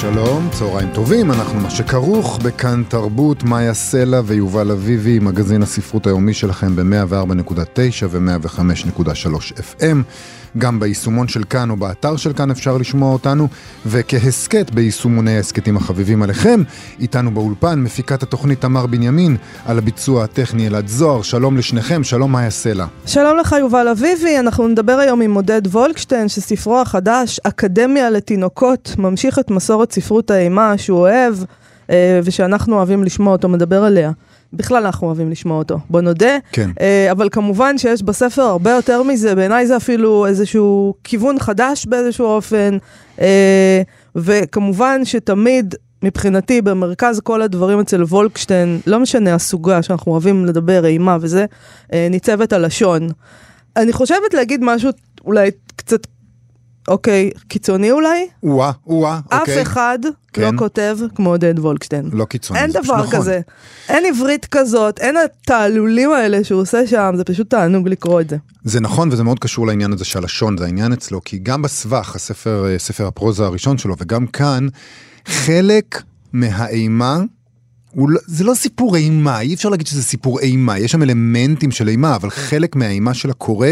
שלום, צהריים טובים, אנחנו מה שכרוך בכאן תרבות, מאיה סלע ויובל אביבי, מגזין הספרות היומי שלכם ב-104.9 ו-105.3 FM. גם ביישומון של כאן או באתר של כאן אפשר לשמוע אותנו, וכהסכת ביישומוני ההסכתים החביבים עליכם. איתנו באולפן מפיקת התוכנית תמר בנימין, על הביצוע הטכני אלעד זוהר. שלום לשניכם, שלום מאיה סלע. שלום לך יובל אביבי, אנחנו נדבר היום עם עודד וולקשטיין, שספרו החדש, אקדמיה לתינוקות, ממשיך את מסורת ספרות האימה שהוא אוהב, אה, ושאנחנו אוהבים לשמוע אותו מדבר עליה. בכלל אנחנו אוהבים לשמוע אותו, בוא נודה. כן. Uh, אבל כמובן שיש בספר הרבה יותר מזה, בעיניי זה אפילו איזשהו כיוון חדש באיזשהו אופן, uh, וכמובן שתמיד, מבחינתי, במרכז כל הדברים אצל וולקשטיין, לא משנה הסוגה שאנחנו אוהבים לדבר, אימה וזה, uh, ניצבת הלשון. אני חושבת להגיד משהו אולי קצת אוקיי, קיצוני אולי? או-אה, או-אה, אוקיי. אף אחד כן. לא כותב כמו עודד וולקשטיין. לא קיצוני, אין דבר נכון. כזה. אין עברית כזאת, אין התעלולים האלה שהוא עושה שם, זה פשוט תענוג לקרוא את זה. זה נכון וזה מאוד קשור לעניין הזה של הלשון, זה העניין אצלו, כי גם בסבך, הספר, אה, ספר הפרוזה הראשון שלו, וגם כאן, חלק מהאימה, הוא לא, זה לא סיפור אימה, אי אפשר להגיד שזה סיפור אימה, יש שם אלמנטים של אימה, אבל חלק מהאימה של הקורא,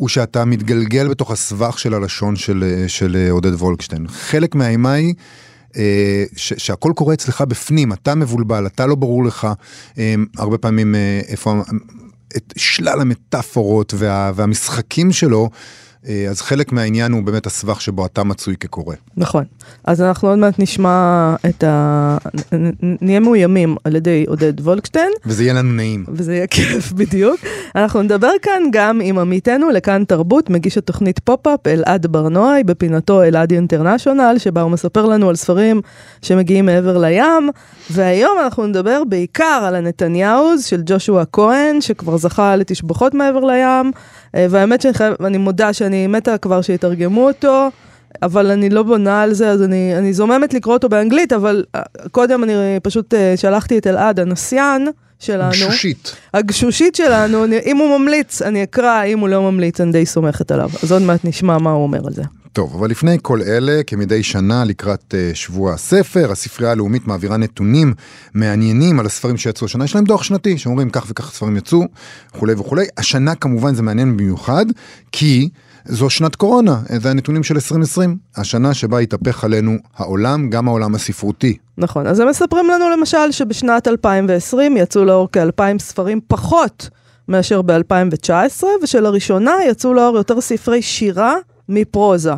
הוא שאתה מתגלגל בתוך הסבך של הלשון של, אה, של אה, עודד וולקשטיין. חלק מהאימה היא... אה, ש- שהכל קורה אצלך בפנים, אתה מבולבל, אתה לא ברור לך הרבה פעמים איפה, את שלל המטאפורות וה, והמשחקים שלו, אז חלק מהעניין הוא באמת הסבך שבו אתה מצוי כקורא. נכון. אז אנחנו עוד מעט נשמע את ה... נהיה מאוימים על ידי עודד וולקשטיין, וזה יהיה לנו נעים. וזה יהיה כיף בדיוק. אנחנו נדבר כאן גם עם עמיתנו לכאן תרבות, מגיש התוכנית פופ-אפ, אלעד בר-נוי, בפינתו אלעד international, שבה הוא מספר לנו על ספרים שמגיעים מעבר לים, והיום אנחנו נדבר בעיקר על הנתניהוז של ג'ושוע כהן, שכבר זכה לתשבחות מעבר לים, אה, והאמת שאני מודה שאני מתה כבר שיתרגמו אותו. אבל אני לא בונה על זה, אז אני, אני זוממת לקרוא אותו באנגלית, אבל אה, קודם אני פשוט אה, שלחתי את אלעד, הנסיין שלנו. גשושית. הגשושית שלנו, אם הוא ממליץ, אני אקרא, אם הוא לא ממליץ, אני די סומכת עליו. אז עוד מעט נשמע מה הוא אומר על זה. טוב, אבל לפני כל אלה, כמדי שנה לקראת uh, שבוע הספר, הספרייה הלאומית מעבירה נתונים מעניינים על הספרים שיצאו השנה. יש להם דוח שנתי, שאומרים כך וכך ספרים יצאו, וכולי וכולי. השנה כמובן זה מעניין במיוחד, כי זו שנת קורונה, זה הנתונים של 2020, השנה שבה התהפך עלינו העולם, גם העולם הספרותי. נכון, אז הם מספרים לנו למשל שבשנת 2020 יצאו לאור כ-2,000 ספרים פחות מאשר ב-2019, ושלראשונה יצאו לאור יותר ספרי שירה מפרוזה.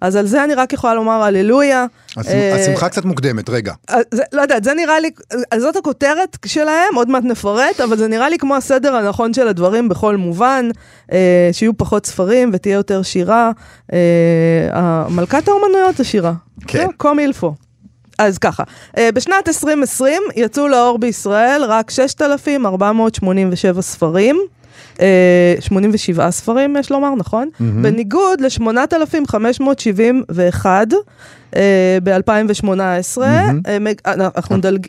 אז על זה אני רק יכולה לומר הללויה. אה, השמחה קצת מוקדמת, רגע. אז זה, לא יודעת, זה נראה לי, אז זאת הכותרת שלהם, עוד מעט נפרט, אבל זה נראה לי כמו הסדר הנכון של הדברים בכל מובן, אה, שיהיו פחות ספרים ותהיה יותר שירה. אה, מלכת האומנויות זה שירה. כן. קום אילפו. אז ככה, אה, בשנת 2020 יצאו לאור בישראל רק 6,487 ספרים. אה, 87 ספרים, יש לומר, נכון? מהמם. בניגוד ל-8,571 ב-2018. מהמם. אנחנו נדלג...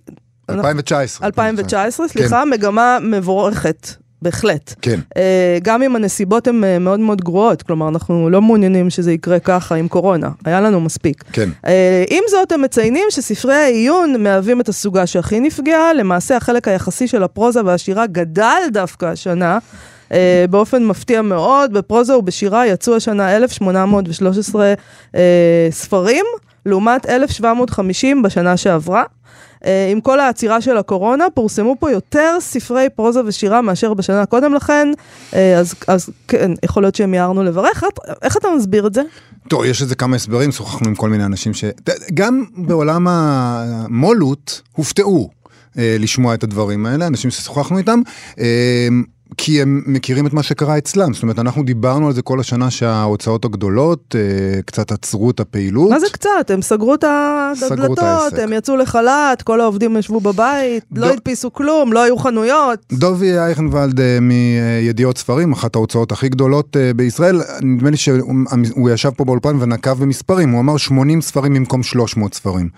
אנחנו- 2019. 2019, סליחה, מגמה מבורכת, בהחלט. כן. אה, גם אם הנסיבות הן אה, מאוד מאוד גרועות, כלומר, אנחנו לא מעוניינים שזה יקרה ככה עם קורונה, היה לנו מספיק. כן. אה, עם זאת, הם מציינים שספרי העיון מהווים את הסוגה שהכי נפגעה, למעשה החלק היחסי של הפרוזה והשירה גדל דווקא השנה. אה, באופן מפתיע מאוד, בפרוזה ובשירה יצאו השנה 1,813 אה, ספרים, לעומת 1,750 בשנה שעברה. אה, עם כל העצירה של הקורונה, פורסמו פה יותר ספרי פרוזה ושירה מאשר בשנה קודם לכן, אה, אז, אז כן, יכול להיות שהם יערנו לברך. איך- אתה מסביר את זה? טוב, יש לזה כמה הסברים, שוחחנו עם כל מיני אנשים ש... גם בעולם המו"לות הופתעו אה, לשמוע את הדברים האלה, אנשים ששוחחנו איתם. אה, כי הם מכירים את מה שקרה אצלם. זאת אומרת, אנחנו דיברנו על זה כל השנה שההוצאות הגדולות אה, קצת עצרו את הפעילות. מה זה קצת? הם סגרו את הדלתות. הם יצאו לחל"ת, כל העובדים ישבו בבית, לא דו- הדפיסו כלום, לא היו חנויות. דובי אייכנוולד אה, מידיעות ספרים, אחת ההוצאות הכי גדולות אה, בישראל, נדמה לי שהוא הוא ישב פה באולפן ונקב במספרים, הוא אמר 80 ספרים במקום 300 ספרים.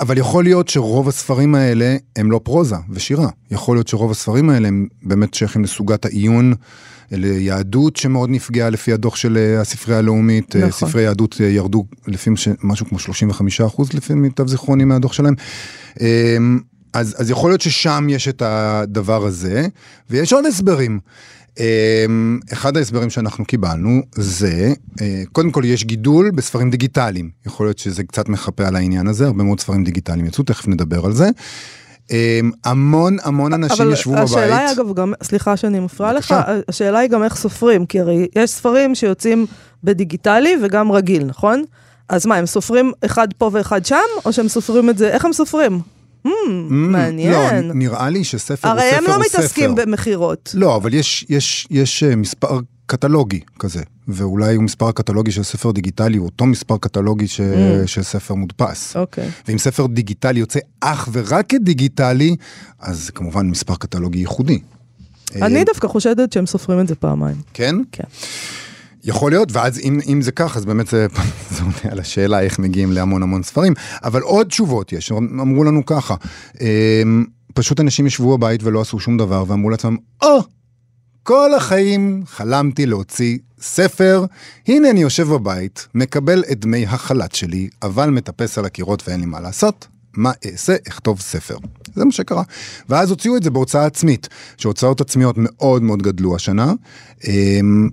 אבל יכול להיות שרוב הספרים האלה הם לא פרוזה ושירה. יכול להיות שרוב הספרים האלה הם באמת שייכים לסוגת העיון. ליהדות שמאוד נפגעה לפי הדוח של אה, הספרייה הלאומית, אה, נכון. ספרי יהדות אה, ירדו לפי משהו כמו 35 אחוז לפי מיטב זיכרוני מהדוח שלהם. אז, אז יכול להיות ששם יש את הדבר הזה, ויש עוד הסברים. אמ, אחד ההסברים שאנחנו קיבלנו זה, אה, קודם כל יש גידול בספרים דיגיטליים, יכול להיות שזה קצת מחפה על העניין הזה, הרבה מאוד ספרים דיגיטליים יצאו, תכף נדבר על זה. אמ, המון המון אנשים אבל ישבו בבית. השאלה היא אגב גם, סליחה שאני מפריעה לך. השאלה היא גם איך סופרים, כי הרי יש ספרים שיוצאים בדיגיטלי וגם רגיל, נכון? אז מה, הם סופרים אחד פה ואחד שם, או שהם סופרים את זה, איך הם סופרים? Hmm, מעניין. לא, נראה לי שספר הוא הרי ספר הם לא הוא מתעסקים ספר. במכירות. לא, אבל יש, יש, יש אה, מספר קטלוגי כזה, ואולי הוא מספר הקטלוגי של ספר דיגיטלי, הוא אותו מספר קטלוגי ש... Mm. של ספר מודפס. אוקיי. ואם ספר דיגיטלי יוצא אך ורק כדיגיטלי, אז כמובן מספר קטלוגי ייחודי. אה, אני דווקא חושדת שהם סופרים את זה פעמיים. כן? כן. יכול להיות, ואז אם, אם זה כך, אז באמת זה, זה עונה על השאלה איך מגיעים להמון המון ספרים. אבל עוד תשובות יש, אמרו לנו ככה, אמ, פשוט אנשים ישבו בבית ולא עשו שום דבר, ואמרו לעצמם, או, כל החיים חלמתי להוציא ספר, הנה אני יושב בבית, מקבל את דמי החל"ת שלי, אבל מטפס על הקירות ואין לי מה לעשות. מה אעשה? אכתוב ספר. זה מה שקרה. ואז הוציאו את זה בהוצאה עצמית, שהוצאות עצמיות מאוד מאוד גדלו השנה, אמ,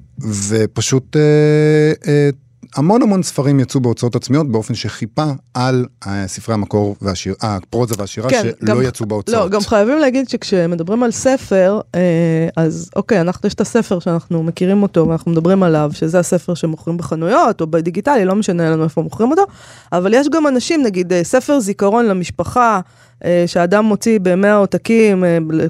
ופשוט אה, אה, המון המון ספרים יצאו בהוצאות עצמיות באופן שחיפה על אה, ספרי המקור והשיר, אה, הפרוזה והשירה שלא גם- יצאו בהוצאות. לא, גם חייבים להגיד שכשמדברים על ספר, אה, אז אוקיי, אנחנו, יש את הספר שאנחנו מכירים אותו ואנחנו מדברים עליו, שזה הספר שמוכרים בחנויות או בדיגיטלי, לא משנה לנו איפה מוכרים אותו, אבל יש גם אנשים, נגיד ספר זיכרון למשפחה, שאדם מוציא במאה עותקים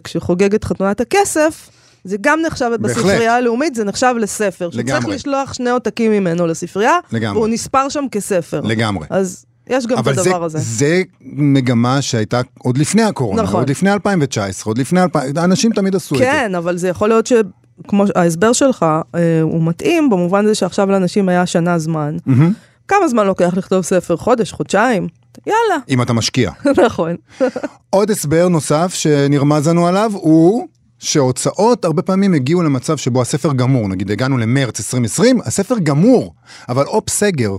כשחוגג את חתונת הכסף, זה גם נחשב. בספרייה הלאומית, זה נחשב לספר. שצריך לגמרי. לשלוח שני עותקים ממנו לספרייה, לגמרי. והוא נספר שם כספר. לגמרי. אז יש גם את אבל זה, הדבר הזה. זה מגמה שהייתה עוד לפני הקורונה, נכון. עוד לפני 2019, עוד לפני 2000, אנשים תמיד עשו את זה. כן, אבל זה יכול להיות שכמו ההסבר שלך, אה, הוא מתאים במובן זה שעכשיו לאנשים היה שנה זמן. מהמם. כמה זמן לוקח לכתוב ספר? חודש? חודשיים? יאללה, אם אתה משקיע. נכון. עוד הסבר נוסף שנרמז לנו עליו הוא שהוצאות הרבה פעמים הגיעו למצב שבו הספר גמור, נגיד הגענו למרץ 2020, הספר גמור, אבל אופ סגר.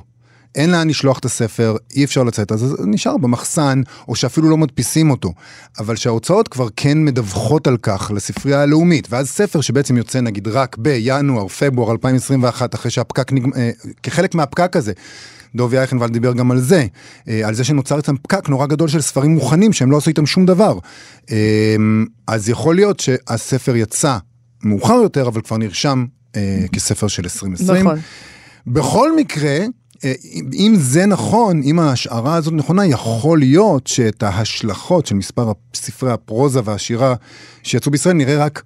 אין לאן לשלוח את הספר, אי אפשר לצאת, אז זה נשאר במחסן, או שאפילו לא מדפיסים אותו. אבל שההוצאות כבר כן מדווחות על כך לספרייה הלאומית, ואז ספר שבעצם יוצא נגיד רק בינואר, פברואר 2021, אחרי שהפקק נגמר, אה, כחלק מהפקק הזה, דובי אייכנוולד דיבר גם על זה, אה, על זה שנוצר אצלם פקק נורא גדול של ספרים מוכנים שהם לא עשו איתם שום דבר. אה, אז יכול להיות שהספר יצא מאוחר יותר, אבל כבר נרשם אה, כספר של 2020. נכון. בכל מקרה, אה, אם זה נכון, אם ההשערה הזאת נכונה, יכול להיות שאת ההשלכות של מספר ספרי הפרוזה והשירה שיצאו בישראל נראה רק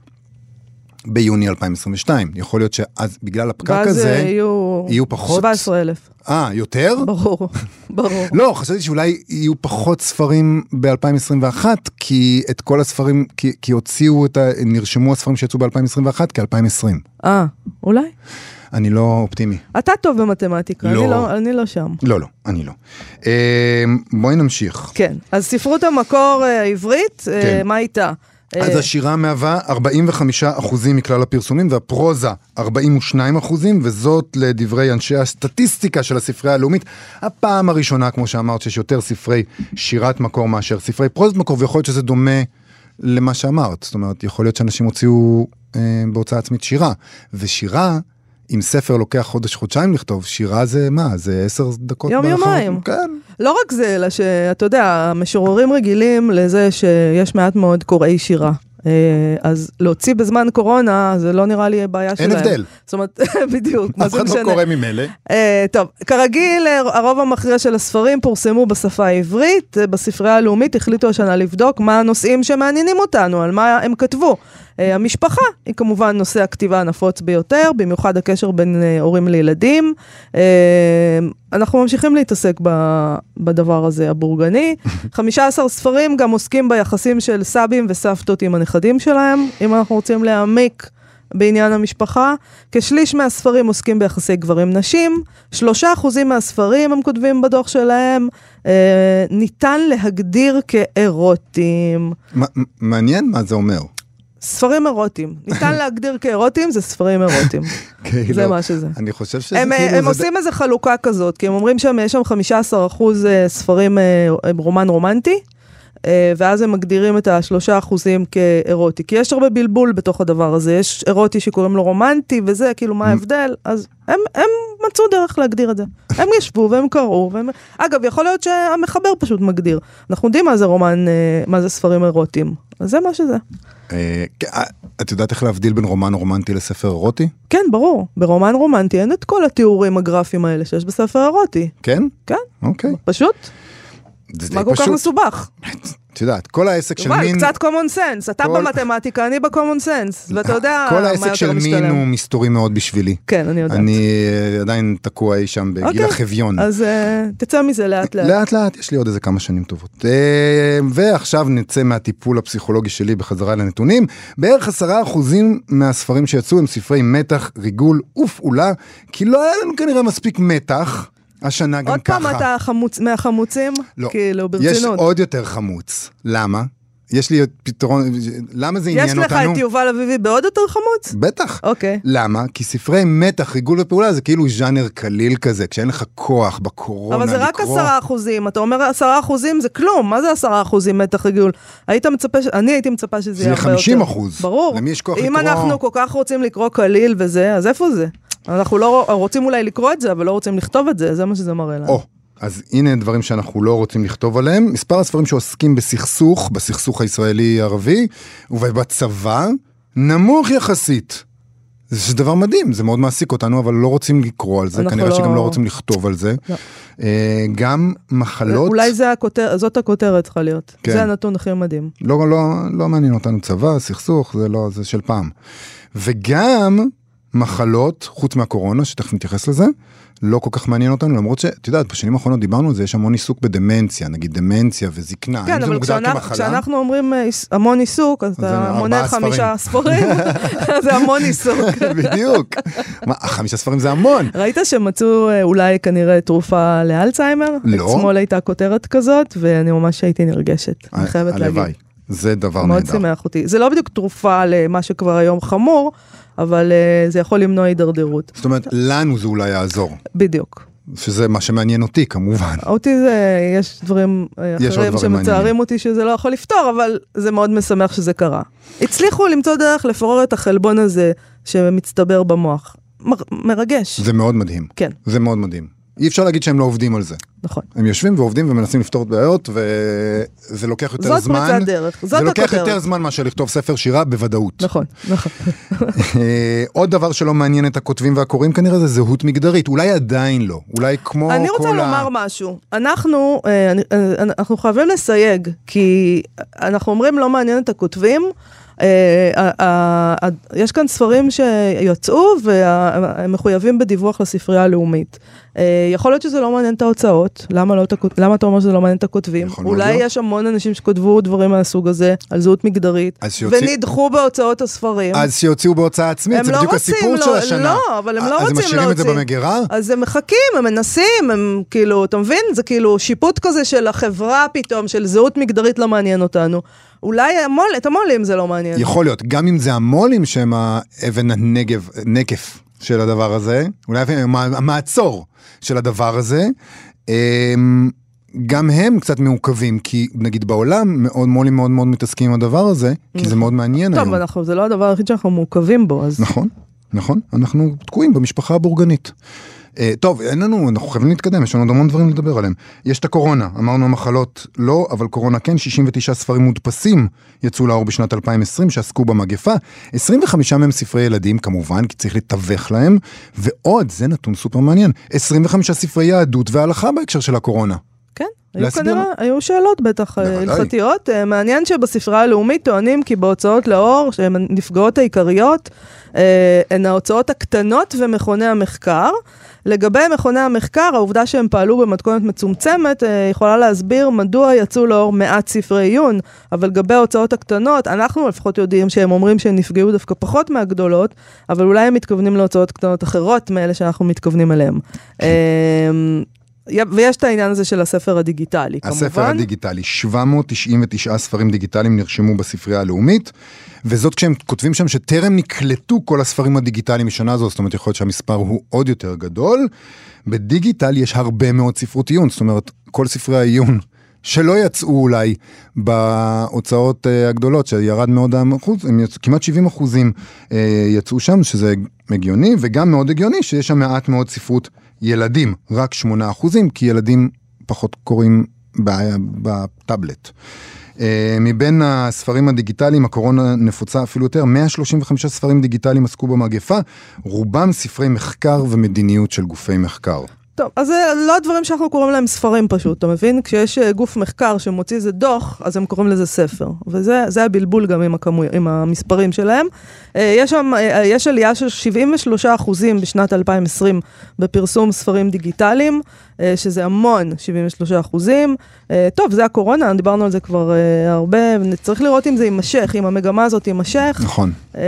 ביוני 2022. יכול להיות שאז בגלל הפקק הזה, אה, יהיו... יהיו פחות? 17 אלף. אה, יותר? ברור, ברור. לא, חשבתי שאולי יהיו פחות ספרים ב-2021, כי את כל הספרים, כי, כי הוציאו את ה... נרשמו הספרים שיצאו ב-2021 כ-2020. אה, אולי? אני לא אופטימי. אתה טוב במתמטיקה, לא. אני לא- אני לא שם. לא, לא, אני לא. אה, בואי נמשיך. כן, אז ספרות המקור אה, אה, כן. מה איתה? אז אה, השירה מהווה 45% מכלל הפרסומים והפרוזה 42% וזאת לדברי אנשי הסטטיסטיקה של הספרייה הלאומית. הפעם הראשונה, כמו שאמרת, שיש יותר ספרי שירת מקור מאשר ספרי פרוזת מקור, ויכול להיות שזה דומה למה שאמרת. זאת אומרת, יכול להיות שאנשים הוציאו אה, בהוצאה עצמית שירה, ושירה... אם ספר לוקח חודש-חודשיים לכתוב, שירה זה מה? זה עשר דקות? יום, באחר- יומיים. כן. לא רק זה, אלא שאתה יודע, המשוררים רגילים לזה שיש מעט מאוד קוראי שירה. אה, אז להוציא בזמן קורונה, זה לא נראה לי בעיה אין שלהם. הבדל. זאת אומרת, בדיוק, מה אף זה אחד לא משנה? קורא ממילא. אה, טוב, כרגיל, אה, הרוב המכריע של הספרים פורסמו בשפה העברית. בספרייה הלאומית החליטו השנה לבדוק מה הנושאים שמעניינים אותנו, על מה הם כתבו. אה, המשפחה היא כמובן נושא הכתיבה הנפוץ ביותר, במיוחד הקשר בין אה, הורים לילדים. אה, אנחנו ממשיכים להתעסק ב- בדבר הזה, הבורגני. 15 ספרים גם עוסקים ביחסים של סבים וסבתות עם הנכדים שלהם, אם אנחנו רוצים להעמיק בעניין המשפחה. כשליש מהספרים עוסקים ביחסי גברים-נשים, שלושה אחוזים מהספרים, הם כותבים בדוח שלהם, אה, ניתן להגדיר כאירוטיים. מעניין מה זה אומר. ספרים אירוטיים. ניתן להגדיר כאירוטיים, זה ספרים אירוטיים. כאילו, זה מה שזה. אני חושב שזה הם, כאילו... הם זה עושים איזה חלוקה כזאת, כי הם אומרים שיש שם 15 אחוז אה, ספרים אה, רומן רומנטי, אה, ואז הם מגדירים את השלושה אחוזים כאירוטי. כי יש הרבה בלבול בתוך הדבר הזה, יש אירוטי שקוראים לו רומנטי וזה, כאילו מה ההבדל? אז הם, הם מצאו דרך להגדיר את זה. הם ישבו והם קראו, והם... אגב, יכול להיות שהמחבר פשוט מגדיר. אנחנו יודעים מה זה רומן, מה זה ספרים אירוטיים. אז זה מה שזה. אה, כן, אה, את יודעת איך להבדיל בין רומן רומנטי לספר אירוטי? כן, ברור. ברומן רומנטי אין את כל התיאורים הגרפיים האלה שיש בספר אירוטי. כן? כן, אוקיי. פשוט. זה מה כל כך פשוט. מסובך? את יודעת, כל העסק של מין... קצת common sense. אתה כל- במתמטיקה, אני ב-common sense. ואתה יודע כל מה העסק יותר של מין משתלם. הוא מסתורי מאוד בשבילי. כן, אני יודעת. אני אה, עדיין תקוע אי שם בגיל אוקיי. החביון. אז אה, תצא מזה לאט לאט. לאט לאט, יש לי עוד איזה כמה שנים טובות. אה, ועכשיו נצא מהטיפול הפסיכולוגי שלי בחזרה לנתונים. בערך עשרה אחוזים מהספרים שיצאו הם ספרי מתח, ריגול ופעולה, כי לא היה לנו כנראה מספיק מתח. השנה גם עוד ככה. פעם אתה חמוץ- מהחמוצים? לא. כאילו, יש ברצינות. עוד יותר חמוץ. למה? יש לי פתרון, למה זה יש עניין לך אותנו? את יובל אביבי בעוד יותר חמוץ? בטח. אוקיי. למה? כי ספרי מתח, ריגול ופעולה זה כאילו ז'אנר קליל כזה, כשאין לך כוח בקורונה אבל זה רק לקרוא. עשרה אחוזים, אתה אומר עשרה אחוזים זה כלום, מה זה עשרה אחוזים מתח ריגול? היית מצפה, ש- אני הייתי מצפה שזה זה יהיה הרבה יותר. 50 אחוז. ברור. למי יש כוח אם לקרוא? אנחנו כל כך רוצים לקרוא קליל וזה, אז איפה זה? אנחנו לא רוצים אולי לקרוא את זה, אבל לא רוצים לכתוב את זה, זה מה שזה מראה לנו. אז הנה דברים שאנחנו לא רוצים לכתוב עליהם. מספר הספרים שעוסקים בסכסוך, בסכסוך הישראלי-ערבי, ובצבא, נמוך יחסית. זה דבר מדהים, זה מאוד מעסיק אותנו, אבל לא רוצים לקרוא על זה, כנראה לא- שגם לא רוצים לכתוב על זה. לא. אה, גם מחלות, אולי זה הכותר, זאת הכותרת צריכה להיות. כן. זה הנתון הכי מדהים. לא, לא, לא מעניין אותנו צבא, סכסוך, זה לא, זה של פעם. וגם מחלות, חוץ מהקורונה, שתכף נתייחס לזה, לא כל כך מעניין אותנו, למרות שאת יודעת, בשנים האחרונות דיברנו על זה, יש המון עיסוק בדמנציה, נגיד דמנציה וזקנה, כן, האם זה אבל כשאנחנו? כשאנחנו אומרים אה, המון עיסוק, אז אתה מונה. חמישה ספרים, זה המון עיסוק. בדיוק. מה, חמישה ספרים זה המון. ראית שמצאו אה, אולי כנראה תרופה לאלצהיימר? לא. אתמול הייתה כותרת כזאת, ואני ממש הייתי נרגשת, אני חייבת להגיד. זה דבר מאוד נהדר. שימח אותי. זה לא בדיוק תרופה למה שכבר היום חמור, אבל אה, זה יכול למנוע הידרדרות. זאת אומרת, לנו זה אולי יעזור, בדיוק. שזה מה שמעניין אותי כמובן. אותי זה, יש דברים אה, יש אחרים דברים שמצערים מעניינים. אותי שזה לא יכול לפתור, אבל זה מאוד משמח שזה קרה. הצליחו למצוא דרך לפורר את החלבון הזה שמצטבר במוח. מר, מרגש. זה מאוד מדהים. כן, זה מאוד מדהים. אי אפשר להגיד שהם לא עובדים על זה. נכון. הם יושבים ועובדים ומנסים לפתור את בעיות, וזה לוקח יותר זאת זמן. פריצת דרך, זאת זה לוקח הכותרת. יותר זמן מאשר לכתוב ספר שירה בוודאות. נכון, נכון. אה, עוד דבר שלא מעניין את הכותבים והקוראים כנראה זה זהות מגדרית, אולי עדיין לא, אולי כמו ה... אני רוצה לומר משהו. אנחנו, אה, אה, אנחנו חייבים לסייג, כי אנחנו אומרים לא מעניין את הכותבים. יש כאן ספרים שיצאו והם מחויבים בדיווח לספרייה הלאומית. אה, יכול להיות שזה לא מעניין את ההוצאות, למה, לא, למה אתה אומר שזה לא מעניין את הכותבים? מאוד אולי להיות. יש המון אנשים שכתבו דברים מהסוג הזה, על זהות מגדרית, אז שיוציא- ונדחו בהוצאות הספרים. אז שיוציאו בהוצאה עצמית, זה לא בדיוק הסיפור לא- של השנה. לא, אבל הם לא אז רוצים הם משאירים את זה להוציא. במגירה? אז הם מחכים, הם מנסים, הם כאילו, אתה מבין? זה כאילו שיפוט כזה של החברה פתאום, של זהות מגדרית לא מעניין אותנו. אולי המול, את המו"לים זה לא מעניין. יכול להיות, גם אם זה המו"לים שהם האבן הנגב, נקף של הדבר הזה, אולי המעצור של הדבר הזה, אמ, גם הם קצת מעוכבים, כי נגיד בעולם מאוד מו"לים מאוד מאוד מתעסקים עם הדבר הזה, כי זה מאוד מעניין טוב, היום. אנחנו, זה לא הדבר היחיד שאנחנו מעוכבים בו, אז... נכון, נכון, אנחנו תקועים במשפחה הבורגנית. Uh, טוב, אין לנו, אנחנו חייבים להתקדם, יש לנו עוד המון דברים לדבר עליהם. יש את הקורונה, אמרנו המחלות לא, אבל קורונה כן, 69 ספרים מודפסים יצאו לאור בשנת 2020 שעסקו במגפה, 25 מהם ספרי ילדים כמובן, כי צריך לתווך להם, ועוד, זה נתון סופר מעניין, 25 ספרי יהדות והלכה בהקשר של הקורונה. כן. היו? כנראה, היו שאלות בטח אה. הלכתיות. אה, מעניין שבספרייה הלאומית טוענים כי בהוצאות לאור, שהן הנפגעות העיקריות, אה, הן ההוצאות הקטנות ומכוני המחקר. לגבי מכוני המחקר, העובדה שהם פעלו במתכונת מצומצמת אה, יכולה להסביר מדוע יצאו לאור מעט ספרי עיון, אבל לגבי ההוצאות הקטנות, אנחנו לפחות יודעים שהם אומרים שהם נפגעו דווקא פחות מהגדולות, אבל אולי הם מתכוונים להוצאות קטנות אחרות מאלה שאנחנו מתכוונים אליהם. ויש את העניין הזה של הספר הדיגיטלי, כמובן. הספר הדיגיטלי, 799 ספרים דיגיטליים נרשמו בספרייה הלאומית, וזאת כשהם כותבים שם שטרם נקלטו כל הספרים הדיגיטליים משנה זו, זאת אומרת יכול להיות שהמספר הוא עוד יותר גדול. בדיגיטל יש הרבה מאוד ספרות עיון, זאת אומרת כל ספרי העיון שלא יצאו אולי בהוצאות uh, הגדולות, שירד מאוד האחוז, כמעט 70 אחוזים uh, יצאו שם, שזה הגיוני, וגם מאוד הגיוני שיש שם מעט מאוד ספרות ילדים, רק 8 אחוזים, כי ילדים פחות קוראים בטאבלט. Uh, מבין הספרים הדיגיטליים, הקורונה נפוצה אפילו יותר, 135 ספרים דיגיטליים עסקו במגפה, רובם ספרי מחקר ומדיניות של גופי מחקר. טוב, אז זה לא הדברים שאנחנו קוראים להם ספרים פשוט, אתה מבין? כשיש אה, גוף מחקר שמוציא איזה דוח, אז הם קוראים לזה ספר. וזה זה הבלבול גם עם, הכמו, עם המספרים שלהם. אה, יש שם, אה, יש עלייה של 73 אחוזים בשנת 2020 בפרסום ספרים דיגיטליים, שזה המון, 73 אחוזים. אה, טוב, זה הקורונה, דיברנו על זה כבר אה, הרבה, צריך לראות אם זה יימשך, אם המגמה הזאת תימשך. נכון. אה,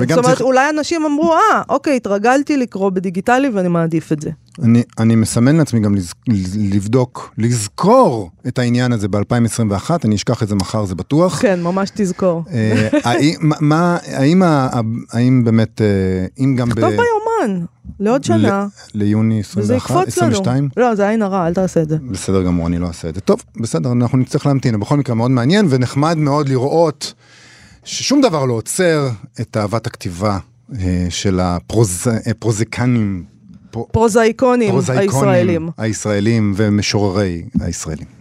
זאת אומרת, צריך- אולי אנשים אמרו, אה, אוקיי, התרגלתי לקרוא בדיגיטלי ואני מעדיף את זה. אני, אני מסמן לעצמי גם לז, לבדוק, לזכור את העניין הזה ב-2021, אני אשכח את זה מחר, זה בטוח. כן, ממש תזכור. אה, האם, מה- האם, האם באמת, אה, אם גם ב... תכתוב ביומן, לעוד שנה, ל- ליוני וזה 21, יקפוץ לנו. 22? לא, זה עין הרע, אל תעשה את זה. בסדר גמור, אני לא אעשה את זה. טוב, בסדר, אנחנו נצטרך להמתין. בכל מקרה, מאוד מעניין ונחמד מאוד לראות ששום דבר לא עוצר את אהבת הכתיבה אה, של הפרוזיקנים, פרוזאיקונים הישראלים. הישראלים ומשוררי הישראלים.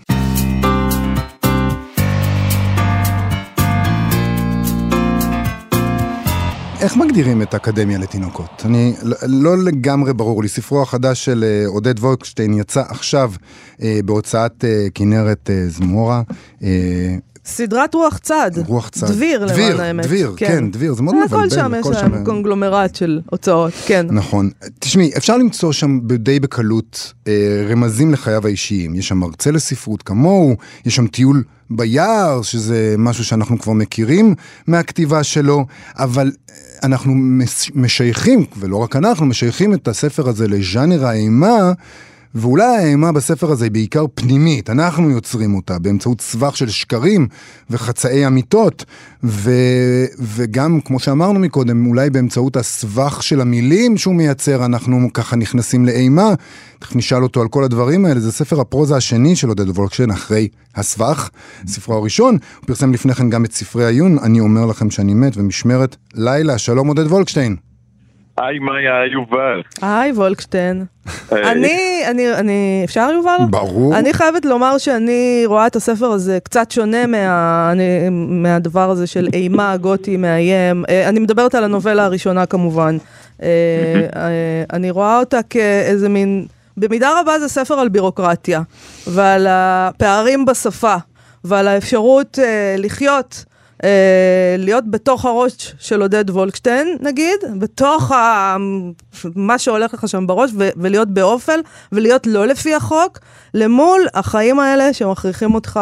איך מגדירים את האקדמיה לתינוקות? אני לא, לא לגמרי ברור לי. ספרו החדש של אה, עודד וולקשטיין יצא עכשיו אה, בהוצאת אה, כנרת אה, זמורה. אה, סדרת רוח צד. רוח צד. דביר, דביר, למען האמת. דביר, כן, דביר, זה מאוד מבלבל. הכל שם יש להם קונגלומרט של הוצאות, כן. נכון. תשמעי, אפשר למצוא שם די בקלות אה, רמזים לחייו האישיים. יש שם מרצה לספרות כמוהו, יש שם טיול ביער, שזה משהו שאנחנו כבר מכירים מהכתיבה שלו, אבל אה, אנחנו מש- משייכים, ולא רק אנחנו, משייכים את הספר הזה לז'אנר האימה. ואולי האימה בספר הזה היא בעיקר פנימית, אנחנו יוצרים אותה באמצעות סבך של שקרים וחצאי אמיתות, ו... וגם, כמו שאמרנו מקודם, אולי באמצעות הסבך של המילים שהוא מייצר, אנחנו ככה נכנסים לאימה. תכף נשאל אותו על כל הדברים האלה, זה ספר הפרוזה השני של עודד וולקשטיין אחרי הסבך, ספרו הראשון. הוא פרסם לפני כן גם את ספרי העיון, אני אומר לכם שאני מת, ומשמרת לילה, שלום עודד וולקשטיין. היי מאיה, יובל. היי, וולקשטיין. אני, אני, אני, אפשר יובל? ברור. אני חייבת לומר שאני רואה את הספר הזה קצת שונה מה, אני, מהדבר הזה של אימה, גותי, מאיים. אה, אני מדברת על הנובלה הראשונה כמובן. אה, אה, אני רואה אותה כאיזה מין, במידה רבה זה ספר על בירוקרטיה, ועל הפערים בשפה, ועל האפשרות לחיות. Uh, להיות בתוך הראש של עודד וולקשטיין, נגיד, בתוך ה... מה שהולך לך שם בראש, ו- ולהיות באופל, ולהיות לא לפי החוק, למול החיים האלה שמכריחים אותך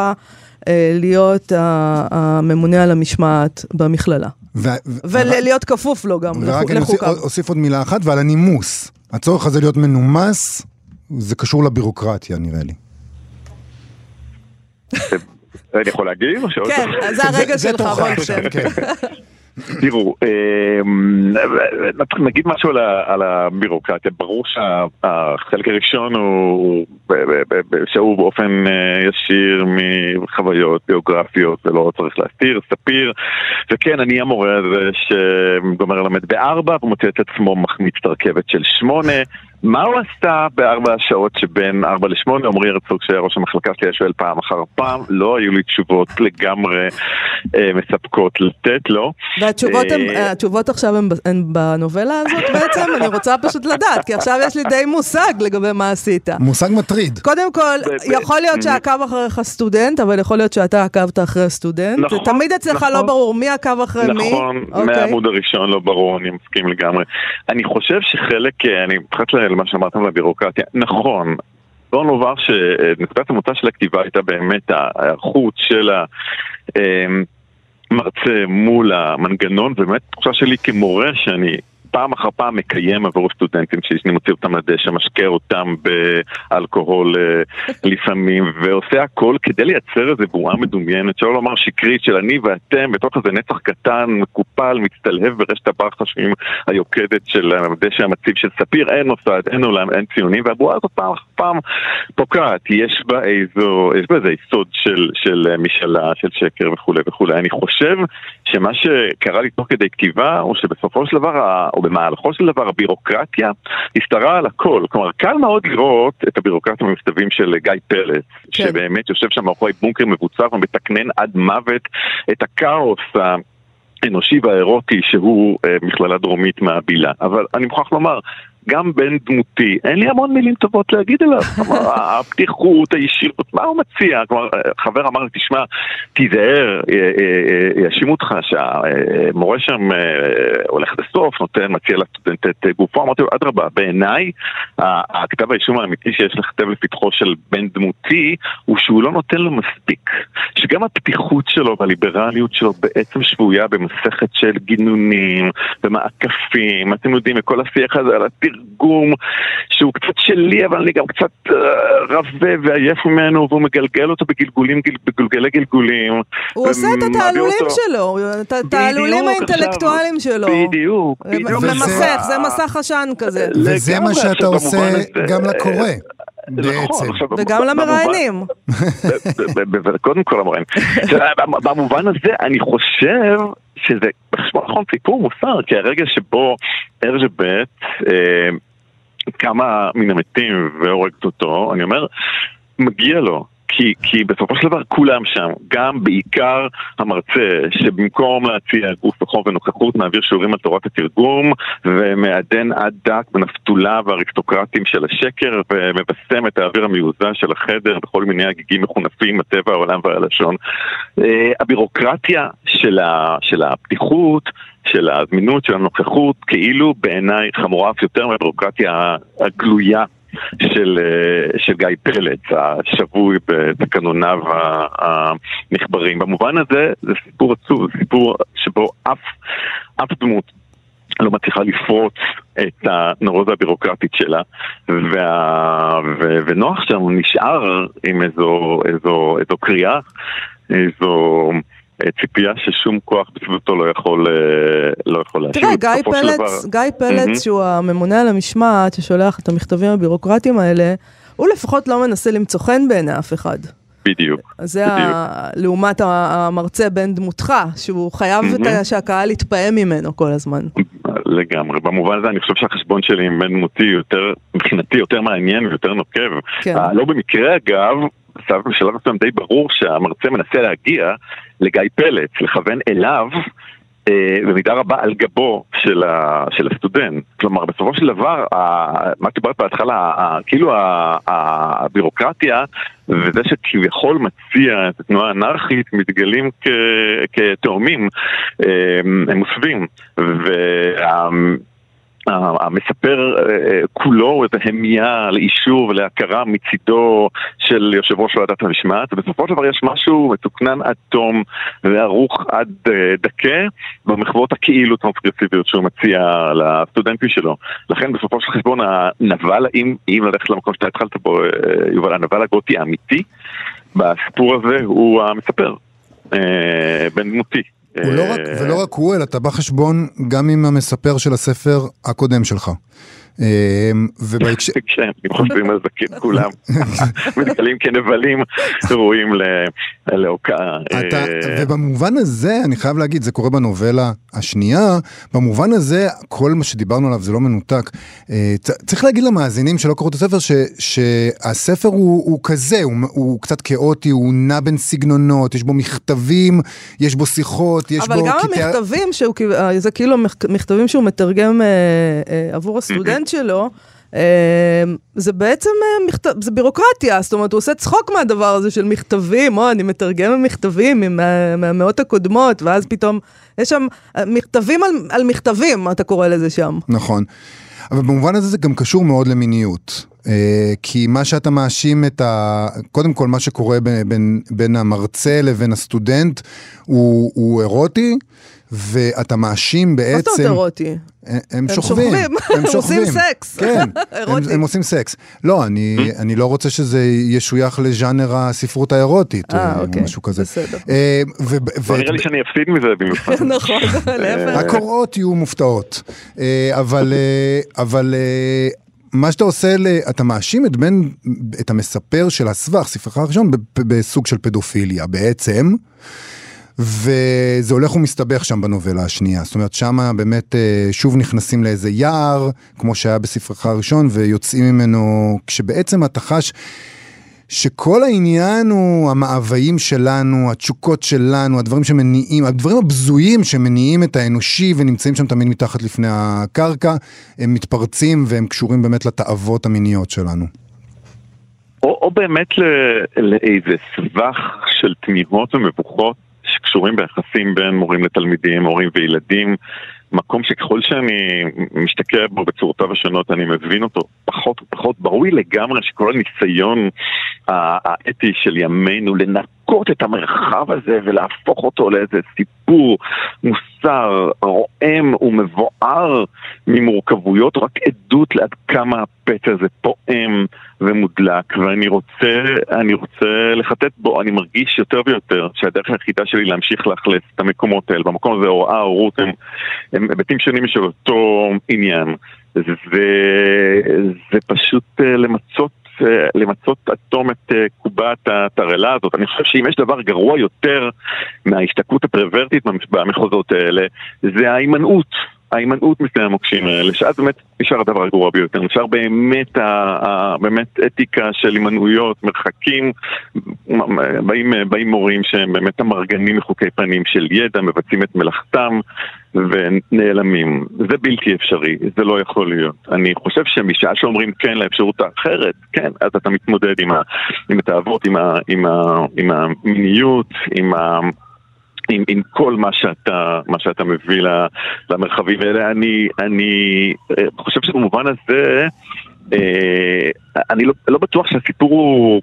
uh, להיות ה- הממונה על המשמעת במכללה. ו- ו- ולהיות כפוף לו גם, ורק לחו- אני אוסיף, לחוקיו. אוסיף עוד מילה אחת, ועל הנימוס. הצורך הזה להיות מנומס, זה קשור לבירוקרטיה נראה לי. אני יכול להגיב? כן? אז זה הרגע שלך, וולקשטיין. עכשיו, כן. תראו, אמ, נגיד משהו על הבירוקרטיה. ברור שהחלק הראשון הוא שהוא באופן אה, ישיר מחוויות ביוגרפיות ולא צריך להסתיר, ספיר. וכן, אני המורה הזה שגומר ללמד בארבע ומוצא את עצמו מחמיץ את הרכבת של שמונה. מה הוא עשה בארבע השעות שבין ארבע לשמונה? עמרי הרצוג שהיה ראש המחלקה שלי היה שואל פעם אחר פעם, לא היו לי תשובות לגמרי אה, מספקות לתת לו. והתשובות אה, עכשיו הן הן בנובלה הזאת בעצם? אני רוצה פשוט לדעת, כי עכשיו יש לי די מושג לגבי מה עשית. מושג מטריד. קודם כל, יכול להיות. שעקב אחריך סטודנט, אבל יכול להיות שאתה עקבת אחרי סטודנט. נכון, תמיד אצלך נכון. לא ברור מי עקב אחרי מי. נכון, אוקיי. מהעמוד הראשון לא ברור, אני מסכים לגמרי. אני חושב שחלק, אה, אני מתייחס למה שאמרתם על הבירוקרטיה, נכון. בואו נאמר שנקודת המוצא של הכתיבה הייתה באמת ההיערכות של המרצה מול המנגנון, ובאמת תחושה שלי כמורה שאני פעם אחר פעם מקיים עבור סטודנטים שאני מוציא אותם לדשא, משקה אותם באלכוהול אה, לפעמים, ועושה הכל כדי לייצר איזו בועה מדומיינת, שלא לומר שקרית של אני ואתם בתוך איזה נצח קטן, מקופל, מצטלהב ברשת הברחשים היוקדת של הדשא המציב של ספיר, אין מוסד, אין עולם, אין ציונים, והבועה הזאת פעם אחר פעם פוקעת, יש בה איזו, יש בה איזה יסוד של, של אה, משאלה, של שקר וכולי וכולי. אני חושב שמה שקרה לי תוך כדי כתיבה, הוא שבסופו של דבר, במהלכו של דבר, הבירוקרטיה השתרעה על הכל. כלומר, קל מאוד לראות את הבירוקרטיה במכתבים של גיא פלץ, כן. שבאמת יושב שם מאחורי בונקר מבוצר ומתקנן עד מוות את הכאוס. ה- האנושי והאירוטי שהוא אה, מכללה דרומית מהבילה. אבל אני מוכרח לומר, גם בן דמותי, אין לי המון מילים טובות להגיד עליו. כלומר, הפתיחות, הישירות, מה הוא מציע? כלומר, חבר אמר לי, תשמע, תיזהר, יאשימו אותך שהמורה שם אה, הולך לסוף, נותן, מציע לסטודנט את גופו. אמרתי לו, אדרבה, בעיניי, הכתב האישום האמיתי שיש לכתב לפתחו של בן דמותי, הוא שהוא לא נותן לו מספיק. שגם הפתיחות שלו והליברליות שלו בעצם שבויה במסכת של גינונים ומעקפים, אתם יודעים, וכל השיח הזה על התרגום, שהוא קצת שלי, אבל אני גם קצת אה, רבה ועייף ממנו, והוא מגלגל אותו בגלגולים, גל, בגלגלי גלגולים. הוא עושה את התעלולים אותו. שלו, את התעלולים האינטלקטואליים שלו. בדיוק, בדיוק. וזה- ממסך, זה מסך עשן כזה. וזה מה שאתה עושה גם לקורא. בעצם. וגם למראיינים. קודם כל במ- במובן הזה אני חושב שזה בחשבון נכון סיפור מוסר, כי הרגע שבו ארז' ב' אה, כמה מן המתים והורגת אותו, אני אומר, מגיע לו. כי, כי בסופו של דבר כולם שם, גם בעיקר המרצה, שבמקום להציע גוף וחום ונוכחות, מעביר שיעורים על תורת התרגום, ומעדן עד דק בנפתולה והאריסטוקרטים של השקר, ומבשם את האוויר המיוזע של החדר בכל מיני הגיגים מחונפים, הטבע, העולם והלשון. אה, הבירוקרטיה של, ה, של הפתיחות, של הזמינות, של הנוכחות, כאילו בעיניי חמורה אף יותר מהבירוקרטיה הגלויה של, אה, של גיא פלץ, השבוי בתקנוניו ה- הנכברים. במובן הזה זה סיפור עצוב, זה סיפור שבו אף, אף דמות לא מצליחה לפרוץ את הנורוזה הבירוקרטית שלה, וה, ו, ונוח שם נשאר עם איזו, איזו, איזו קריאה, איזו... אה, ציפייה ששום כוח בסביבתו לא יכול, אה, לא יכול להשיב. תראה, גיא פלץ, דבר- גיא פלץ. שהוא הממונה על המשמעת, ששולח את המכתבים הבירוקרטיים האלה, הוא לפחות לא מנסה למצוא חן בעיני אף אחד. בדיוק. זה בדיוק. ה... לעומת המרצה בן דמותך, שהוא חייב. שהקהל יתפעם ממנו כל הזמן. לגמרי. במובן הזה אני חושב שהחשבון שלי עם בן דמותי יותר, מבחינתי יותר מעניין ויותר נוקב. כן. לא במקרה אגב, בשלב בשלב מסוים די ברור שהמרצה מנסה להגיע לגיא פלץ, לכוון אליו. אה, במידה רבה על גבו של, ה, של הסטודנט. כלומר, בסופו של דבר, ה, מה שדיברת בהתחלה, ה, כאילו ה, ה, הבירוקרטיה וזה שכביכול מציע את התנועה האנרכית מתגלים כ, כתאומים, אה, הם מוסווים. וה... המספר אה, כולו הוא איזה המייה לאישור ולהכרה מצידו של יושב ראש ועדת המשמעת ובסופו של דבר יש משהו מתוקנן עד תום וערוך עד אה, דקה במחוות הכאילו טרנסגרסיביות שהוא מציע לסטודנטים שלו. לכן בסופו של חשבון הנבל, אם, אם ללכת למקום שאתה התחלת בו אה, יובל, הנבל הגותי האמיתי בסיפור הזה הוא המספר, בן דמותי הוא לא רק, ולא רק הוא, אלא אתה בא חשבון גם עם המספר של הספר הקודם שלך. ובהקשר... כן, אם חושבים על זה, כן, כולם מתגלים כנבלים ראויים להוקעה. אתה, ובמובן הזה, אני חייב להגיד, זה קורה בנובלה השנייה, במובן הזה, כל מה שדיברנו עליו זה לא מנותק. צריך להגיד למאזינים שלא קראו את הספר, ש, שהספר הוא, כזה, הוא, קצת כאוטי, הוא נע בין סגנונות, יש בו מכתבים, יש בו שיחות, יש אבל בו... אבל גם. המכתבים, שהוא, זה כאילו מכתבים שהוא מתרגם אה, אה, הסטודנט שלו, זה בעצם מכתב, זה בירוקרטיה, זאת אומרת, הוא עושה צחוק מהדבר הזה של מכתבים, או אני מתרגם מכתבים מהמאות הקודמות, ואז פתאום, יש שם מכתבים על, על מכתבים, אתה קורא לזה שם. נכון. אבל במובן הזה זה גם קשור מאוד למיניות. כי מה שאתה מאשים את ה... קודם כל, מה שקורה בין, בין המרצה לבין הסטודנט הוא, הוא אירוטי, ואתה מאשים בעצם... מה זאת אומרת אירוטי? הם, הם שוכבים. הם שוכבים. עושים סקס. כן, הם, הם עושים סקס. לא, אני, אני לא רוצה שזה ישוייך לז'אנר הספרות האירוטית, אה, או אוקיי, משהו כזה. בסדר. ו, ו, נראה לי שאני אפסיד מזה במיוחד. נכון, להפך. הקוראות יהיו מופתעות. אבל, אבל מה שאתה עושה, אתה מאשים את בן, את המספר של הסבך, ספרך הראשון, בסוג של פדופיליה בעצם. וזה הולך ומסתבך שם בנובלה השנייה. זאת אומרת, שם באמת שוב נכנסים לאיזה יער, כמו שהיה בספרך הראשון, ויוצאים ממנו, כשבעצם אתה חש שכל העניין הוא המאוויים שלנו, התשוקות שלנו, הדברים שמניעים, הדברים הבזויים שמניעים את האנושי ונמצאים שם תמיד מתחת לפני הקרקע, הם מתפרצים והם קשורים באמת לתאוות המיניות שלנו. או, או באמת לאיזה סבך של תמיהות ומבוכות שקשורים ביחסים בין מורים לתלמידים, הורים וילדים, מקום שככל שאני משתקע בו בצורותיו השונות אני מבין אותו פחות ופחות. ברור לי לגמרי שכל הניסיון האתי של ימינו לנקות את המרחב הזה ולהפוך אותו לאיזה סיפור מוסר, רועם ומבואר ממורכבויות, רק עדות לעד כמה הפצע הזה פועם ומודלק ואני רוצה, אני רוצה לחטט בו, אני מרגיש יותר ויותר שהדרך היחידה שלי להמשיך לאכלס את המקומות האלה, במקום הזה הוראה, הורות, הם, הם היבטים שונים של אותו עניין. זה, זה פשוט למצות למצות עד תום את קובת התרעלה הזאת. אני חושב שאם יש דבר גרוע יותר מההשתקעות הפרוורטית במחוזות האלה, זה ההימנעות. ההימנעות משני המוקשים האלה, שאז באמת נשאר הדבר הגרוע ביותר, נשאר באמת, ה, ה, באמת אתיקה של הימנעויות, מרחקים, באים, באים מורים שהם באמת המרגנים מחוקי פנים של ידע, מבצעים את מלאכתם ונעלמים. זה בלתי אפשרי, זה לא יכול להיות. אני חושב שמשעה שאומרים כן לאפשרות האחרת, כן, אז אתה מתמודד עם, עם התאוות, עם, עם, עם המיניות, עם ה... עם, עם כל מה שאתה, מה שאתה מביא למרחבים האלה. אני, אני חושב שבמובן הזה, אה, אני לא, לא בטוח שהסיפור הוא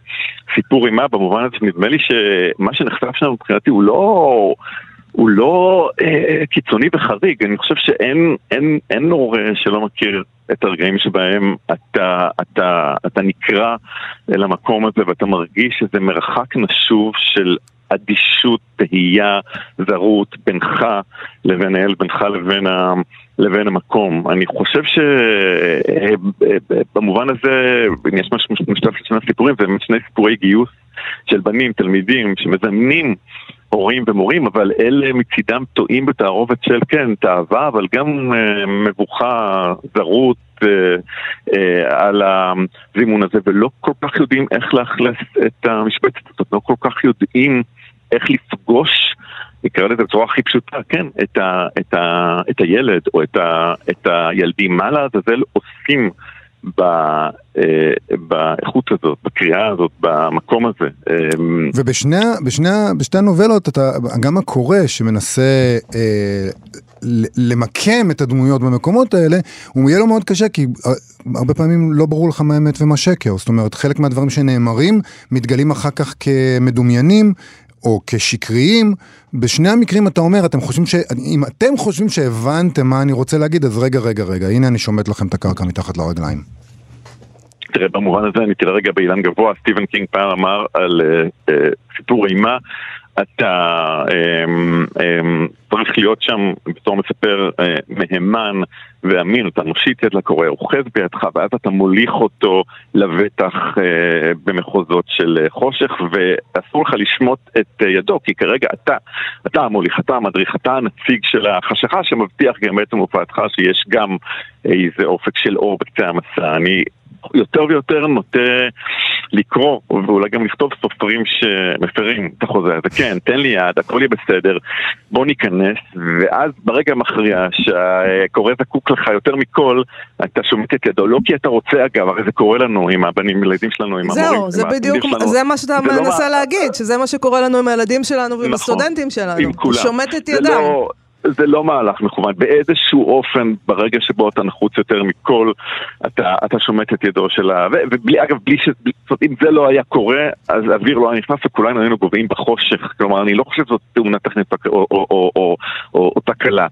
סיפור אימה, במובן הזה נדמה לי שמה שנחשף שם מבחינתי הוא לא... הוא לא אה, קיצוני וחריג, אני חושב שאין אין, אין הורה שלא מכיר את הרגעים שבהם אתה, אתה, אתה נקרא למקום הזה ואתה מרגיש איזה מרחק נשוב של אדישות, תהייה, זרות בינך לבין האל, בינך לבין, ה, לבין המקום. אני חושב שבמובן הזה, יש משהו משותף לשני הסיפורים, זה שני סיפורי גיוס של בנים, תלמידים, שמזמנים הורים ומורים, אבל אלה מצידם טועים בתערובת של כן, תאווה, אבל גם uh, מבוכה, זרות uh, uh, על הזימון הזה, ולא כל כך יודעים איך לאכלס את המשבצת הזאת, לא כל כך יודעים איך לפגוש, נקרא לזה בצורה הכי פשוטה, כן, את, ה, את, ה, את הילד או את, ה, את הילדים, מה לעזאזל עושים ב, אה, באיכות הזאת, בקריאה הזאת, במקום הזה. ובשני בשני, בשתי הנובלות, אתה, גם הקורא שמנסה אה, למקם את הדמויות במקומות האלה, הוא יהיה לו מאוד קשה, כי הרבה פעמים לא ברור לך מה אמת ומה שקר. זאת אומרת, חלק מהדברים שנאמרים מתגלים אחר כך כמדומיינים, או כשקריים, בשני המקרים אתה אומר, אתם חושבים ש... אם אתם חושבים שהבנתם מה אני רוצה להגיד, אז רגע, רגע, רגע, הנה אני שומט לכם את הקרקע מתחת לרגליים. תראה, במובן הזה אני תראה רגע באילן גבוה, סטיבן קינג פעם אמר על uh, uh, סיפור אימה, אתה אמ, אמ, צריך להיות שם בתור מספר אה, מהימן ואמין, אתה מושיט יד לקורא, אוחז בידך, ואז אתה מוליך אותו לבטח אה, במחוזות של אה, חושך, ואסור לך לשמוט את ידו, כי כרגע אתה, אתה המוליך, אתה המדריך, אתה הנציג של החשיכה שמבטיח גם בעצם הופעתך שיש גם איזה אופק של אור בקצה המסע. אני יותר ויותר נוטה לקרוא, ואולי גם לכתוב סופרים שמפרים את החוזה הזה. כן, תן לי יד, הכל יהיה בסדר, בוא ניכנס, ואז ברגע המכריע שהקורא זקוק לך יותר מכל, אתה שומט את ידו. לא כי אתה רוצה אגב, הרי זה קורה לנו עם הבנים, ילדים שלנו, עם המורים. זהו, זה בדיוק, זה מה שאתה לא מנסה מה- להגיד, שזה מה שקורה לנו עם הילדים שלנו ועם נכון, הסטודנטים שלנו. עם כולם. שומט את ידם. לא- זה לא מהלך מכוון, באיזשהו אופן, ברגע שבו אתה נחוץ יותר מכל, אתה, אתה שומט את ידו של ה... ובלי, אגב, בלי ש... זאת אומרת, אם זה לא היה קורה, אז האוויר לא היה נכנס וכולנו היינו גוועים בחושך. כלומר, אני לא חושב שזאת תאונה טכנית או, או, או, או, או, או תקלה.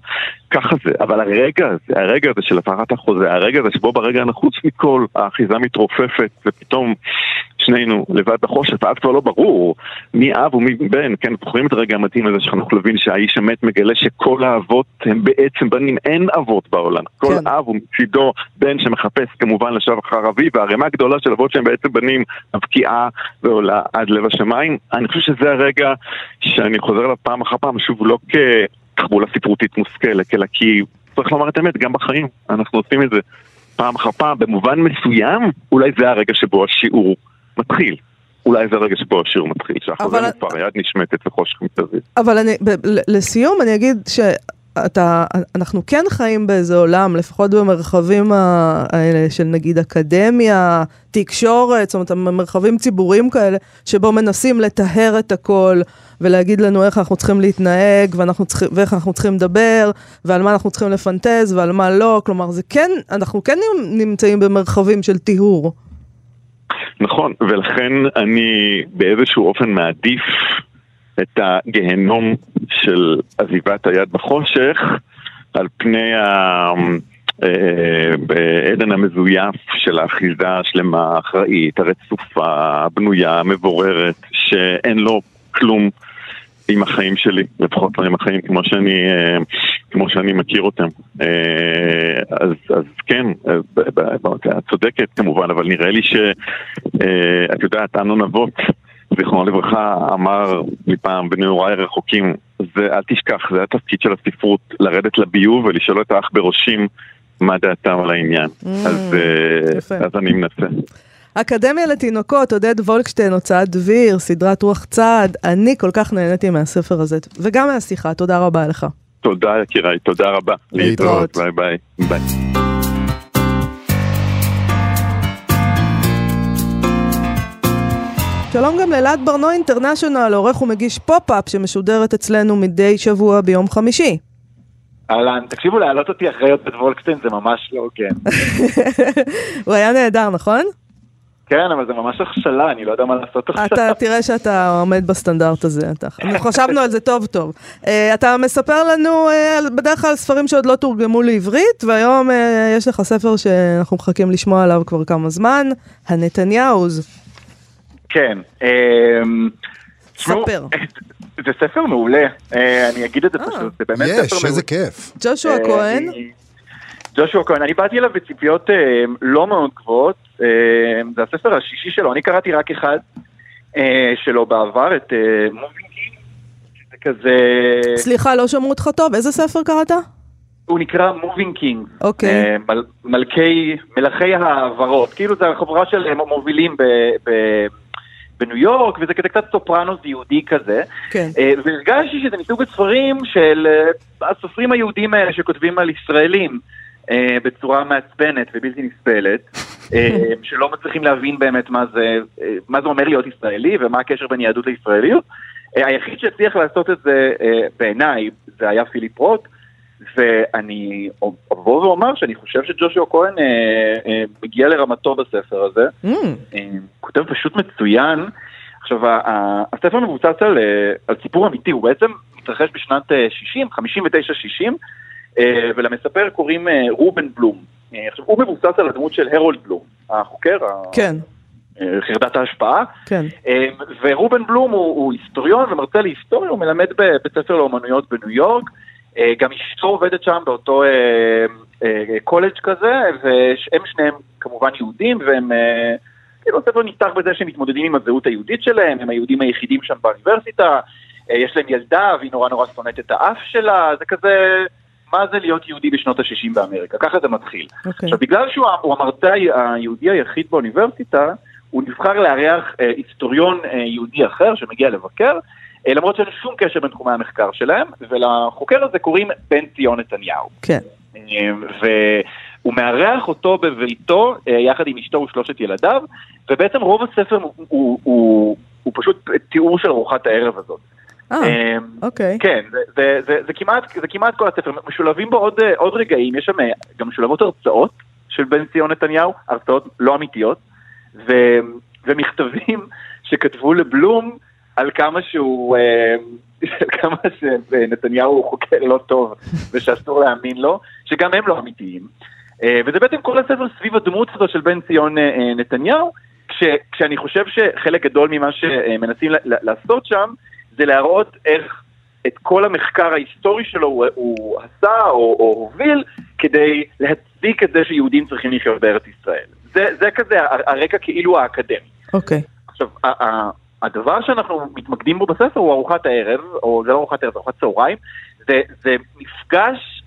ככה זה, אבל הרגע הזה, הרגע הזה של הפרת החוזה, הרגע הזה שבו ברגע הנחוץ מכל, האחיזה מתרופפת, ופתאום שנינו לבד בחושך, ואז כבר לא ברור מי אב ומי בן, כן, זוכרים את הרגע המתאים הזה של חנוך לוין, שהאיש המת מגלה שכל האבות הם בעצם בנים, אין אבות בעולם. כל כן. אב הוא מצידו בן שמחפש כמובן לשווא אחר אביו, והערימה הגדולה של אבות שהם בעצם בנים, מבקיעה ועולה עד לב השמיים. אני חושב שזה הרגע שאני חוזר אליו פעם אחר פעם, שוב, לא כתחבולה ספרותית מושכלת, אלא כי צריך לומר את האמת, גם בחיים אנחנו עושים את זה פעם אחר פעם, במובן מסוים, אולי זה הרגע שבו השיעור מתחיל. אולי זה הרגע שבו השיעור מתחיל, שהחוזה מופר, היד נשמטת וחושך מסביב. אבל אני, לסיום אני אגיד שאתה, אנחנו כן חיים באיזה עולם, לפחות במרחבים האלה של נגיד אקדמיה, תקשורת, זאת אומרת, מרחבים ציבוריים כאלה, שבו מנסים לטהר את הכל ולהגיד לנו איך אנחנו צריכים להתנהג ואנחנו צריכים, ואיך אנחנו צריכים לדבר ועל מה אנחנו צריכים לפנטז ועל מה לא, כלומר זה כן, אנחנו כן נמצאים במרחבים של טיהור. נכון, ולכן אני באיזשהו אופן מעדיף את הגיהנום של עזיבת היד בחושך על פני ה... אה, בעדן המזויף של האחיזה השלמה, האחראית, הרצופה, הבנויה, המבוררת, שאין לו כלום עם החיים שלי, לפחות לא עם החיים כמו שאני, אה, כמו שאני מכיר אותם. אה, אז, אז כן, אה, את צודקת כמובן, אבל נראה לי שאת יודעת, אמנון אבות, זיכרונו לברכה, אמר לי פעם בנעוריי הרחוקים, זה אל תשכח, זה התפקיד של הספרות, לרדת לביוב ולשאול את האח בראשים מה דעתם על העניין. אז, אה. אז אני מנסה. אקדמיה לתינוקות, עודד וולקשטיין, הוצאת דביר, סדרת רוח צעד. אני כל כך נהניתי מהספר הזה, וגם מהשיחה, תודה רבה לך. תודה יקיריי, תודה רבה. להתראות. ביי ביי. ביי. שלום גם לאלעד בר-נוי international, עורך ומגיש פופ-אפ שמשודרת אצלנו מדי שבוע ביום חמישי. אהלן, תקשיבו, להעלות אותי אחרי עודד וולקשטיין זה ממש לא הוגן. הוא היה נהדר, נכון? כן, אבל זה ממש הכשלה, אני לא יודע מה לעשות עכשיו. אתה תראה שאתה עומד בסטנדרט הזה. אתה, חשבנו על זה טוב טוב. Uh, אתה מספר לנו uh, על- בדרך כלל ספרים שעוד לא תורגמו לעברית, והיום uh, יש לך ספר שאנחנו מחכים לשמוע עליו כבר כמה זמן, הנתניהוז. כן. ספר. זה ספר מעולה, אה, אני אגיד את זה פשוט, זה באמת ספר יש, מעולה. איזה כיף. ג'ושוע אה, כהן, אני- ג'ושוע כהן, אני באתי אליו בציפיות אה, לא מאוד גבוהות, אה, זה הספר השישי שלו, אני קראתי רק אחד אה, שלו בעבר, את Moving Kings, שזה כזה, סליחה, לא שמעו אותך טוב, איזה ספר קראת? הוא נקרא Moving Kings, אוקיי. מלכי, מלכי ההעברות, כאילו זה החברה של אה, מובילים ב... ב בניו יורק, וזה כזה קצת סופרנוס יהודי כזה. כן. אה, והרגשתי שזה מסוג הספרים של אה, הסופרים היהודים האלה שכותבים על ישראלים אה, בצורה מעצבנת ובלתי נסבלת, אה, שלא מצליחים להבין באמת מה זה, אה, מה זה אומר להיות ישראלי ומה הקשר בין יהדות לישראליות. אה, היחיד שהצליח לעשות את זה אה, בעיניי זה היה פיליפ רוט, ואני אבוא ואומר שאני חושב שג'ושוע כהן אה, אה, מגיע לרמתו בספר הזה. Mm, אה, כותב פשוט מצוין. עכשיו, הספר מבוסס על, אה, על סיפור אמיתי, הוא בעצם מתרחש בשנת אה, 60, 59-60, אה, ולמספר קוראים אה, רובן בלום. אה, עכשיו, הוא מבוסס על הדמות של הרולד בלום, החוקר, כן. אה, חרדת ההשפעה. כן. אה, ורובן בלום הוא, הוא היסטוריון ומרצה להיסטוריה, הוא מלמד בבית ספר לאומנויות בניו יורק. אה, גם אשתו עובדת שם באותו אה, אה, קולג' כזה, והם שניהם כמובן יהודים, והם... אה, כאילו הספר נפתח בזה שהם מתמודדים עם הזהות היהודית שלהם, הם היהודים היחידים שם באוניברסיטה, אה, יש להם ילדה והיא נורא נורא שונאת את האף שלה, זה כזה, מה זה להיות יהודי בשנות ה-60 באמריקה, ככה זה מתחיל. אוקיי. עכשיו, בגלל שהוא הוא המרצה היהודי היחיד באוניברסיטה, הוא נבחר לארח אה, היסטוריון אה, יהודי אחר שמגיע לבקר, אה, למרות שאין שום קשר בין תחומי המחקר שלהם, ולחוקר הזה קוראים בן ציון נתניהו. כן. אה, והוא מארח אותו בביתו אה, יחד עם אשתו ושלושת ילדיו, ובעצם רוב הספר הוא, הוא, הוא, הוא פשוט תיאור של ארוחת הערב הזאת. אה, אה, אוקיי. כן, זה, זה, זה, זה, כמעט, זה כמעט כל הספר, משולבים בו עוד, אה, עוד רגעים, יש שם אה, גם משולבות הרצאות של בן ציון נתניהו, הרצאות לא אמיתיות, ו, ומכתבים שכתבו לבלום על כמה שהוא, על כמה שנתניהו הוא חוקר לא טוב ושאסור להאמין לו, שגם הם לא אמיתיים. וזה בעצם כל הספר סביב הדמות הזו של בן ציון נתניהו, כש, כשאני חושב שחלק גדול ממה שמנסים לעשות שם, זה להראות איך את כל המחקר ההיסטורי שלו הוא, הוא עשה או, או הוביל כדי להצדיק את זה שיהודים צריכים לחיות בארץ ישראל. זה, זה כזה הרקע כאילו האקדמי. אוקיי. עכשיו, ה- ה- הדבר שאנחנו מתמקדים בו בספר הוא ארוחת הערב, או זה לא ארוחת ערב, זה ארוחת צהריים, זה, זה מפגש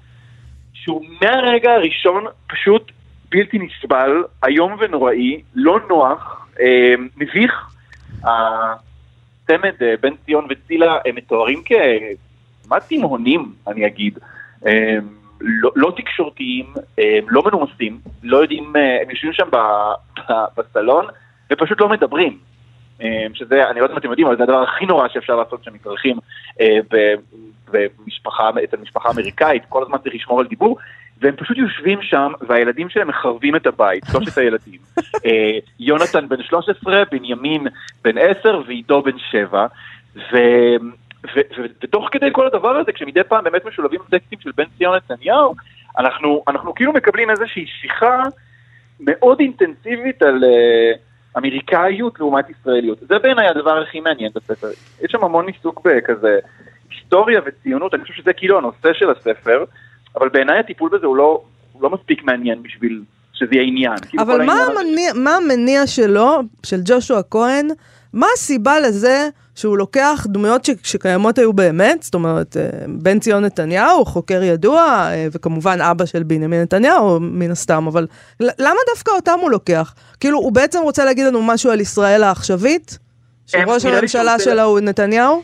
שהוא מהרגע הראשון פשוט בלתי נסבל, איום ונוראי, לא נוח, אה, מביך. הצמד אה, בן ציון וצילה הם מתוארים כמעט תימהונים, אני אגיד. לא, לא תקשורתיים, לא מנומסים, לא יודעים, אה, הם יושבים שם ב, ב, בסלון ופשוט לא מדברים. אה, שזה, אני לא יודע אם אתם יודעים, אבל זה הדבר הכי נורא שאפשר לעשות כשמתארחים במשפחה, אצל משפחה אמריקאית, כל הזמן צריך לשמור על דיבור, והם פשוט יושבים שם, והילדים שלהם מחרבים את הבית, שלושת הילדים. אה, יונתן בן 13, בנימין בן 10 ועידו בן 7, ו... ו- ו- ותוך כדי כל הדבר הזה, כשמדי פעם באמת משולבים טקסטים של בן ציון נתניהו, אנחנו, אנחנו כאילו מקבלים איזושהי שיחה מאוד אינטנסיבית על uh, אמריקאיות לעומת ישראליות. זה בעיניי הדבר הכי מעניין בספר. יש שם המון עיסוק בכזה היסטוריה וציונות, אני חושב שזה כאילו הנושא של הספר, אבל בעיניי הטיפול בזה הוא לא, הוא לא מספיק מעניין בשביל שזה יהיה עניין. כאילו אבל מה העניין הזה- המניע, מה המניע שלו, של ג'ושוע כהן, מה הסיבה לזה שהוא לוקח דמויות ש, שקיימות היו באמת, זאת אומרת, אה, בן ציון נתניהו, חוקר ידוע, אה, וכמובן אבא של בנימין נתניהו, מן הסתם, אבל למה דווקא אותם הוא לוקח? כאילו, הוא בעצם רוצה להגיד לנו משהו על ישראל העכשווית? אה, שראש הממשלה שלה הוא נתניהו?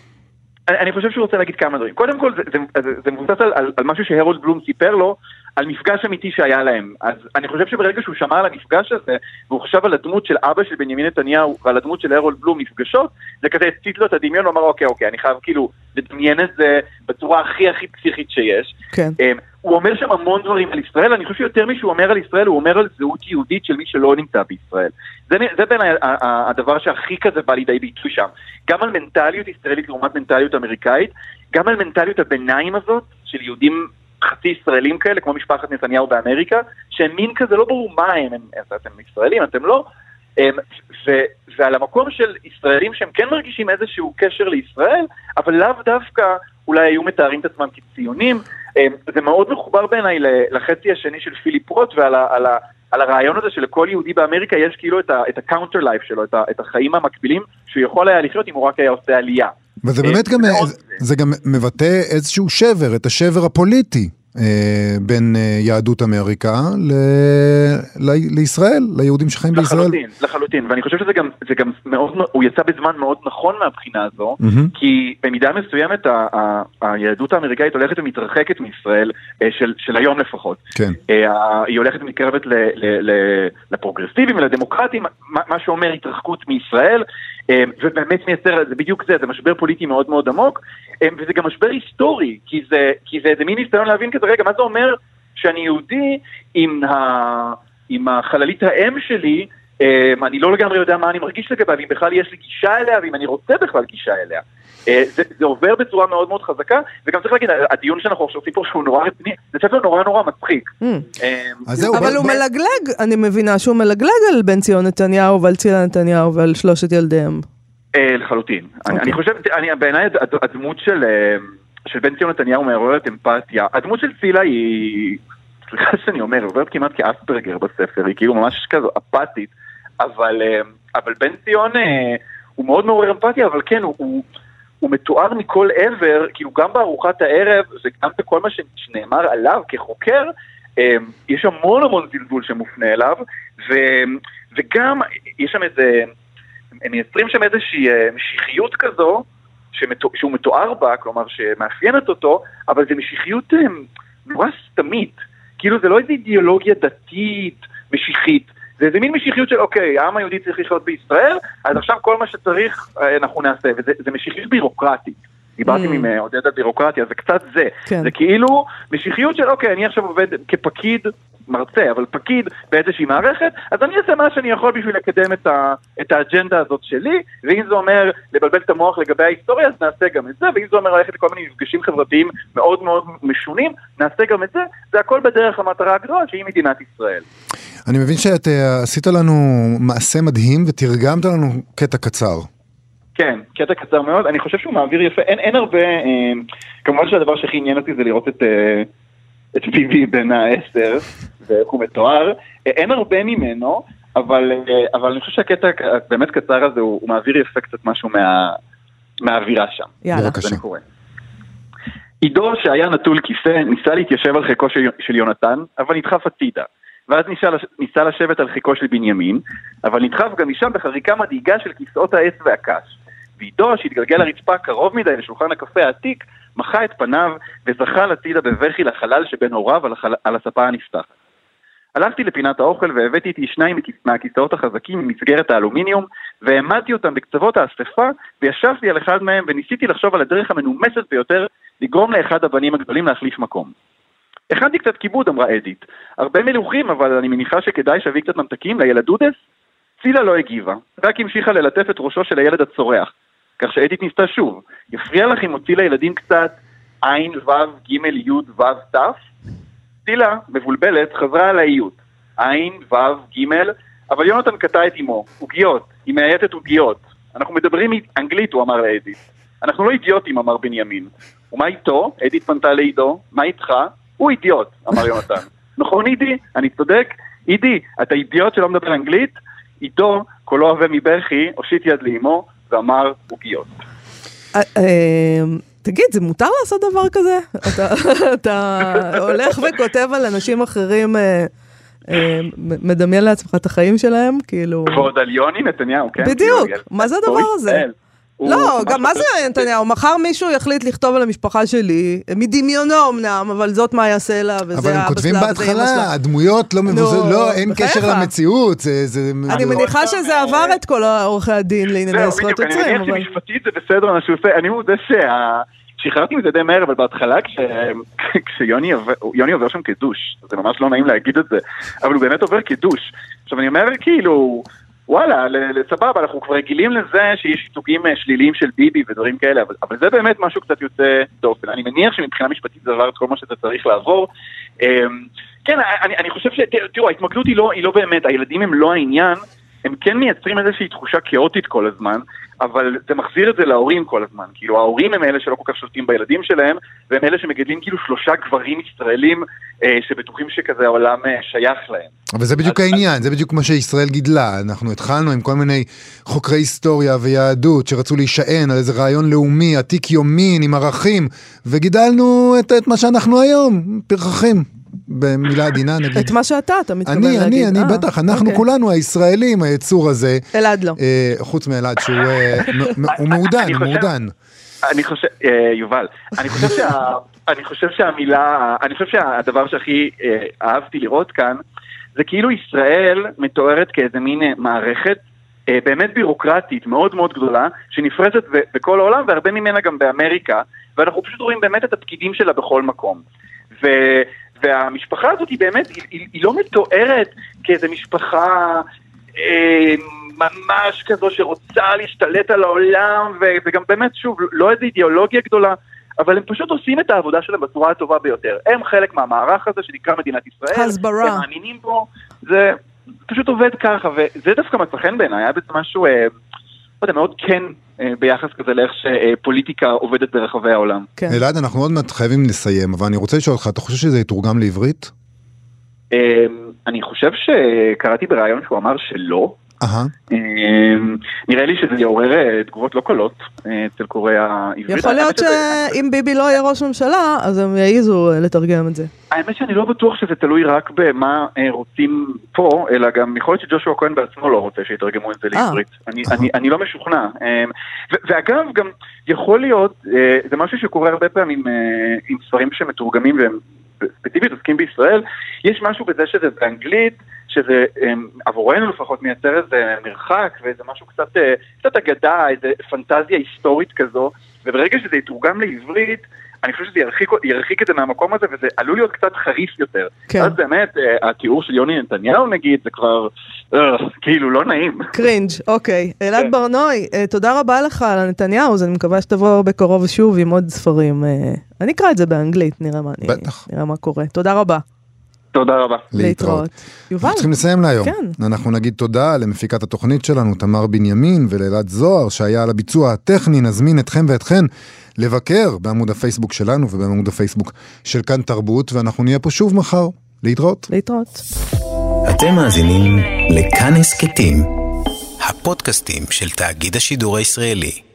אני חושב שהוא רוצה להגיד כמה דברים. קודם כל, זה, זה, זה, זה מבוסס על, על, על משהו שהרולד בלום סיפר לו, על מפגש אמיתי שהיה להם. אז אני חושב שברגע שהוא שמע על המפגש הזה, והוא חשב על הדמות של אבא של בנימין נתניהו ועל הדמות של הרולד בלום נפגשות, זה כזה הצית לו את הדמיון, הוא אמר, אוקיי, אוקיי, אני חייב כאילו לדמיין את זה בצורה הכי הכי פסיכית שיש. כן. אמ, הוא אומר שם המון דברים על ישראל, אני חושב שיותר משהוא אומר על ישראל, הוא אומר על זהות יהודית של מי שלא נמצא בישראל. זה, זה ה- הדבר שהכי כזה בא לידי ביטוי שם. גם על מנטליות ישראלית לעומת מנטליות אמריקאית, גם על מנטליות הביניים הזאת, של יהודים חצי ישראלים כאלה, כמו משפחת נתניהו באמריקה, שהם מין כזה, לא ברור מה הם, הם אתם ישראלים, אתם לא. אמ, ו- ועל המקום של ישראלים שהם כן מרגישים איזשהו קשר לישראל, אבל לאו דווקא אולי היו מתארים את עצמם כציונים. אמ, זה מאוד מחובר בעיניי לחצי השני של פיליפ רוט ועל ה- על ה- על הרעיון הזה שלכל יהודי באמריקה יש כאילו את ה- את ה-counter life שלו, את ה- את החיים המקבילים שהוא יכול היה לחיות אם הוא רק היה עושה עלייה. וזה אה, באמת גם, מאוד. זה- גם מבטא איזשהו שבר, את השבר הפוליטי אה, בין אה, יהדות אמריקה ל- ל- לישראל, ליהודים שחיים בישראל. לחלוטין, לחלוטין, ואני חושב שזה גם, גם מאוד, הוא יצא בזמן מאוד נכון מהבחינה הזו, מהמם. כי במידה מסוימת ה- ה- היהדות האמריקאית הולכת ומתרחקת מישראל, אה, של, של היום לפחות. כן. אה, היא הולכת ומתקרבת ל- ל- ל- לפרוגרסיבים ולדמוקרטים, מה שאומר התרחקות מישראל, אה, ובאמת מייצר, זה בדיוק זה, זה משבר פוליטי מאוד מאוד עמוק, אה, וזה גם משבר היסטורי, כי זה, כי זה איזה מין ניסיון להבין כזה, רגע, מה זה אומר שאני יהודי עם, ה, עם החללית האם שלי, אה, אני לא לגמרי יודע מה אני מרגיש לגביה, ואם בכלל יש לי גישה אליה, ואם אני רוצה בכלל גישה אליה. אה, זה, זה עובר בצורה מאוד מאוד חזקה, וגם צריך להגיד, הדיון שאנחנו עכשיו עושים פה שהוא נורא רציני, זה ספר נורא נורא מצחיק. Mm. אה, אז זהו, אבל הוא מלגלג, אני מבינה שהוא מלגלג על בן ציון נתניהו ועל צילה נתניהו ועל שלושת ילדיהם. אה, לחלוטין. אני, אוקיי. אני חושב, אני, בעיניי הד- הד- הדמות של, אה, של בן ציון נתניהו מעוררת אמפתיה. הדמות של צילה היא, סליחה שאני אומר, היא עוברת כמעט כאספרגר בספר, היא כאילו ממש כזו אפתית, אבל, אבל בן ציון הוא מאוד מעורר אמפתיה, אבל כן, הוא, הוא, הוא מתואר מכל עבר, כאילו גם בארוחת הערב וגם בכל מה שנאמר עליו כחוקר, אה, יש המון המון זלזול שמופנה אליו, ו, וגם יש שם איזה... הם מייצרים שם איזושהי אה, משיחיות כזו, שמתו, שהוא מתואר בה, כלומר שמאפיינת אותו, אבל זו משיחיות אה, נורא סתמית. כאילו זה לא איזו אידיאולוגיה דתית, משיחית. זה איזה מין משיחיות של אוקיי, העם היהודי צריך לחיות בישראל, אז עכשיו כל מה שצריך אה, אנחנו נעשה, וזה זה משיחיות בירוקרטית. דיברתי Mm. עם עודד על בירוקרטיה, זה קצת זה. כן. זה כאילו משיחיות של אוקיי, אני עכשיו עובד כפקיד, מרצה, אבל פקיד באיזושהי מערכת, אז אני אעשה מה שאני יכול בשביל לקדם את, ה, את האג'נדה הזאת שלי, ואם זה אומר לבלבל את המוח לגבי ההיסטוריה, אז נעשה גם את זה, ואם זה אומר ללכת לכל מיני מפגשים חברתיים מאוד מאוד משונים, נעשה גם את זה, זה הכל בדרך המטרה הגדולה שהיא מדינת ישראל. אני מבין שאת אה, עשית לנו מעשה מדהים ותרגמת לנו קטע קצר. כן, קטע קצר מאוד, אני חושב שהוא מעביר יפה, אין, אין הרבה, אה, כמובן שהדבר שהכי עניין אותי זה לראות את, אה, את ביבי בן העשר, ואיך הוא מתואר, אה, אין הרבה ממנו, אבל, אה, אבל אני חושב שהקטע הבאמת קצר הזה, הוא, הוא מעביר יפה קצת משהו מה, מהאווירה שם. יאללה. בבקשה. עידו שהיה נטול כיסא ניסה להתיישב על חיקו של, של יונתן, אבל נדחף הצידה. ואז ניסה, ניסה לשבת על חיקו של בנימין, אבל נדחף גם משם בחריקה מדאיגה של כיסאות העץ והקש. ועידו, שהתגלגל לרצפה קרוב מדי לשולחן הקפה העתיק, מחה את פניו וזחל הצידה בבכי לחלל שבין הוריו על, החל... על הספה הנפתחת. הלכתי לפינת האוכל והבאתי איתי שניים מהכיסאות החזקים ממסגרת האלומיניום והעמדתי אותם בקצוות האספה וישבתי על אחד מהם וניסיתי לחשוב על הדרך המנומסת ביותר לגרום לאחד הבנים הגדולים להחליף מקום. הכנתי קצת כיבוד, אמרה אדית. הרבה מלוכים, אבל אני מניחה שכדאי שאביא קצת ממתקים לילד דודס? צילה לא הגיבה, רק המשיכה ללטף את ראשו של הילד הצורח, כך שאדית ניסתה שוב. יפריע לך אם הוציא לילדים קצת עין, ו', ג', י', ו', ת'? צילה, מבולבלת, חזרה על האיות. עין, ו', ג', אבל יונתן קטע את אמו. עוגיות, היא מאייתת עוגיות. אנחנו מדברים אנגלית, הוא אמר לאדית. אנחנו לא אידיוטים, אמר בנימין. ומה איתו? אדית פנתה לעידו. מה איתך? הוא אידיוט, אמר יונתן. נכון אידי? אני צודק? אידי, אתה אידיוט שלא מדבר אנגלית? עידו, קולו עבה מבכי, הושיט יד לאמו ואמר עוגיות. אה, אה, תגיד, זה מותר לעשות דבר כזה? אתה- אתה הולך וכותב על אנשים אחרים, אה, אה, מדמיין לעצמך את החיים שלהם, כאילו... ועוד על יוני נתניהו, כן? בדיוק, כאילו, מה זה הדבר הזה? לא, גם מה זה נתניהו? מחר מישהו יחליט לכתוב על המשפחה שלי, מדמיונו אמנם, אבל זאת מה יעשה לה, וזה אבל הם אבא כותבים שלה, וזה אמא בהתחלה, שלה. הדמויות לא מבוזות, נו, לא, אין. קשר למציאות, זה... זה- אני מניחה שזה אה, עבר את כל עורכי הדין לענייני זכויות יוצרים, מניח אבל... שמשפטית זה בסדר מה שהוא עושה, אני מודה שה... שחררתי מזה די מהר, אבל בהתחלה כש... כשיוני עובר, שם כדוש, זה ממש לא נעים להגיד את זה, אבל הוא באמת עובר כדוש. עכשיו אני אומר כאילו, וואלה, סבבה, אנחנו כבר רגילים לזה שיש ייצוגים אה, שליליים של ביבי ודברים כאלה, אבל, אבל זה באמת משהו קצת יוצא דופן. אני מניח שמבחינה משפטית זה עבר את כל מה שזה צריך לעבור. אמ, כן, אני, אני חושב ש... תראו, ההתמקדות היא לא, היא לא באמת, הילדים הם לא העניין, הם כן מייצרים איזושהי תחושה כאוטית כל הזמן, אבל זה מחזיר את זה להורים כל הזמן. כאילו ההורים הם אלה שלא כל כך שולטים בילדים שלהם, והם אלה שמגדלים כאילו שלושה גברים ישראלים אה, שבטוחים שכזה העולם אה, שייך להם. אבל זה בדיוק אז- העניין, זה בדיוק מה שישראל גידלה. אנחנו התחלנו עם כל מיני חוקרי היסטוריה ויהדות שרצו להישען על איזה רעיון לאומי, עתיק יומין, עם ערכים, וגידלנו את, את מה שאנחנו היום, פרחחים. במילה עדינה נגיד. את מה שאתה, אתה מתכוון אני, להגיד. אני, אני, אה, בטח, אנחנו אוקיי. כולנו הישראלים, היצור הזה, אלעד לא. אה, חוץ מאלעד שהוא אה, מעודן, אני מעודן. אני חושב, אה, יובל, אני חושב, שה, אני חושב שהמילה, אני חושב שהדבר שהכי אה, אהבתי לראות כאן, זה כאילו ישראל מתוארת כאיזה מין מערכת אה, באמת בירוקרטית מאוד מאוד גדולה, שנפרסת ב- בכל העולם והרבה ממנה גם באמריקה, ואנחנו פשוט רואים באמת את הפקידים שלה בכל מקום. ו... והמשפחה הזאת היא באמת, היא, היא, היא לא מתוארת כאיזה משפחה אה, ממש כזו שרוצה להשתלט על העולם, וגם באמת, שוב, לא איזו אידיאולוגיה גדולה, אבל הם פשוט עושים את העבודה שלהם בצורה הטובה ביותר. הם חלק מהמערך הזה שנקרא מדינת ישראל. הסברה. הם מאמינים בו, זה פשוט עובד ככה, וזה דווקא מצא חן בעיניי, היה בעצם משהו, אה, לא יודע, מאוד כן ביחס כזה לאיך שפוליטיקה עובדת ברחבי העולם. כן. אלעד, אנחנו עוד מעט חייבים לסיים, אבל אני רוצה לשאול אותך, אתה חושב שזה יתורגם לעברית? אה, אני חושב שקראתי בריאיון שהוא אמר שלא. אהה. אה, נראה לי שזה יעורר אה, תגובות לא קלות אה, אצל קוראי העברית. יכול להיות שאם ביבי לא יהיה ראש ממשלה, אז הם יעיזו אה, לתרגם את זה. האמת שאני לא בטוח שזה תלוי רק במה רוצים פה, אלא גם יכול להיות שג'ושוע כהן בעצמו לא רוצה שיתרגמו את זה. לעברית. אני, אני, אני לא משוכנע. ו- ואגב, גם יכול להיות, זה משהו שקורה הרבה פעמים עם ספרים שמתורגמים והם ספציפית עוסקים בישראל, יש משהו בזה שזה באנגלית, שזה אה, עבורנו לפחות מייצר איזה מרחק ואיזה משהו קצת, אה, קצת אגדה, איזה פנטזיה היסטורית כזו, וברגע שזה יתורגם לעברית, אני חושב שזה ירחיק, ירחיק את זה מהמקום הזה, וזה עלול להיות קצת חריף יותר. כן. אז באמת, אה, התיאור של יוני נתניהו נגיד, זה כבר, אה, כאילו, לא נעים. קרינג', אוקיי. אלעד כן. ברנועי, אה, תודה רבה לך על הנתניהו, אז אני מקווה שתבוא בקרוב שוב עם עוד ספרים. אני אקרא את זה באנגלית, נראה מה, אני, בטח. נראה מה קורה. תודה רבה. תודה רבה. להתראות. יובל, אנחנו צריכים לסיים להיום. כן. אנחנו נגיד תודה למפיקת התוכנית שלנו, תמר בנימין, ולאלעד זוהר, שהיה על הביצוע הטכני. נזמין אתכם ואתכן לבקר בעמוד הפייסבוק שלנו ובעמוד הפייסבוק של כאן תרבות, ואנחנו נהיה פה שוב מחר. להתראות. להתראות. אתם מאזינים לכאן הסכתים, הפודקאסטים של תאגיד השידור הישראלי.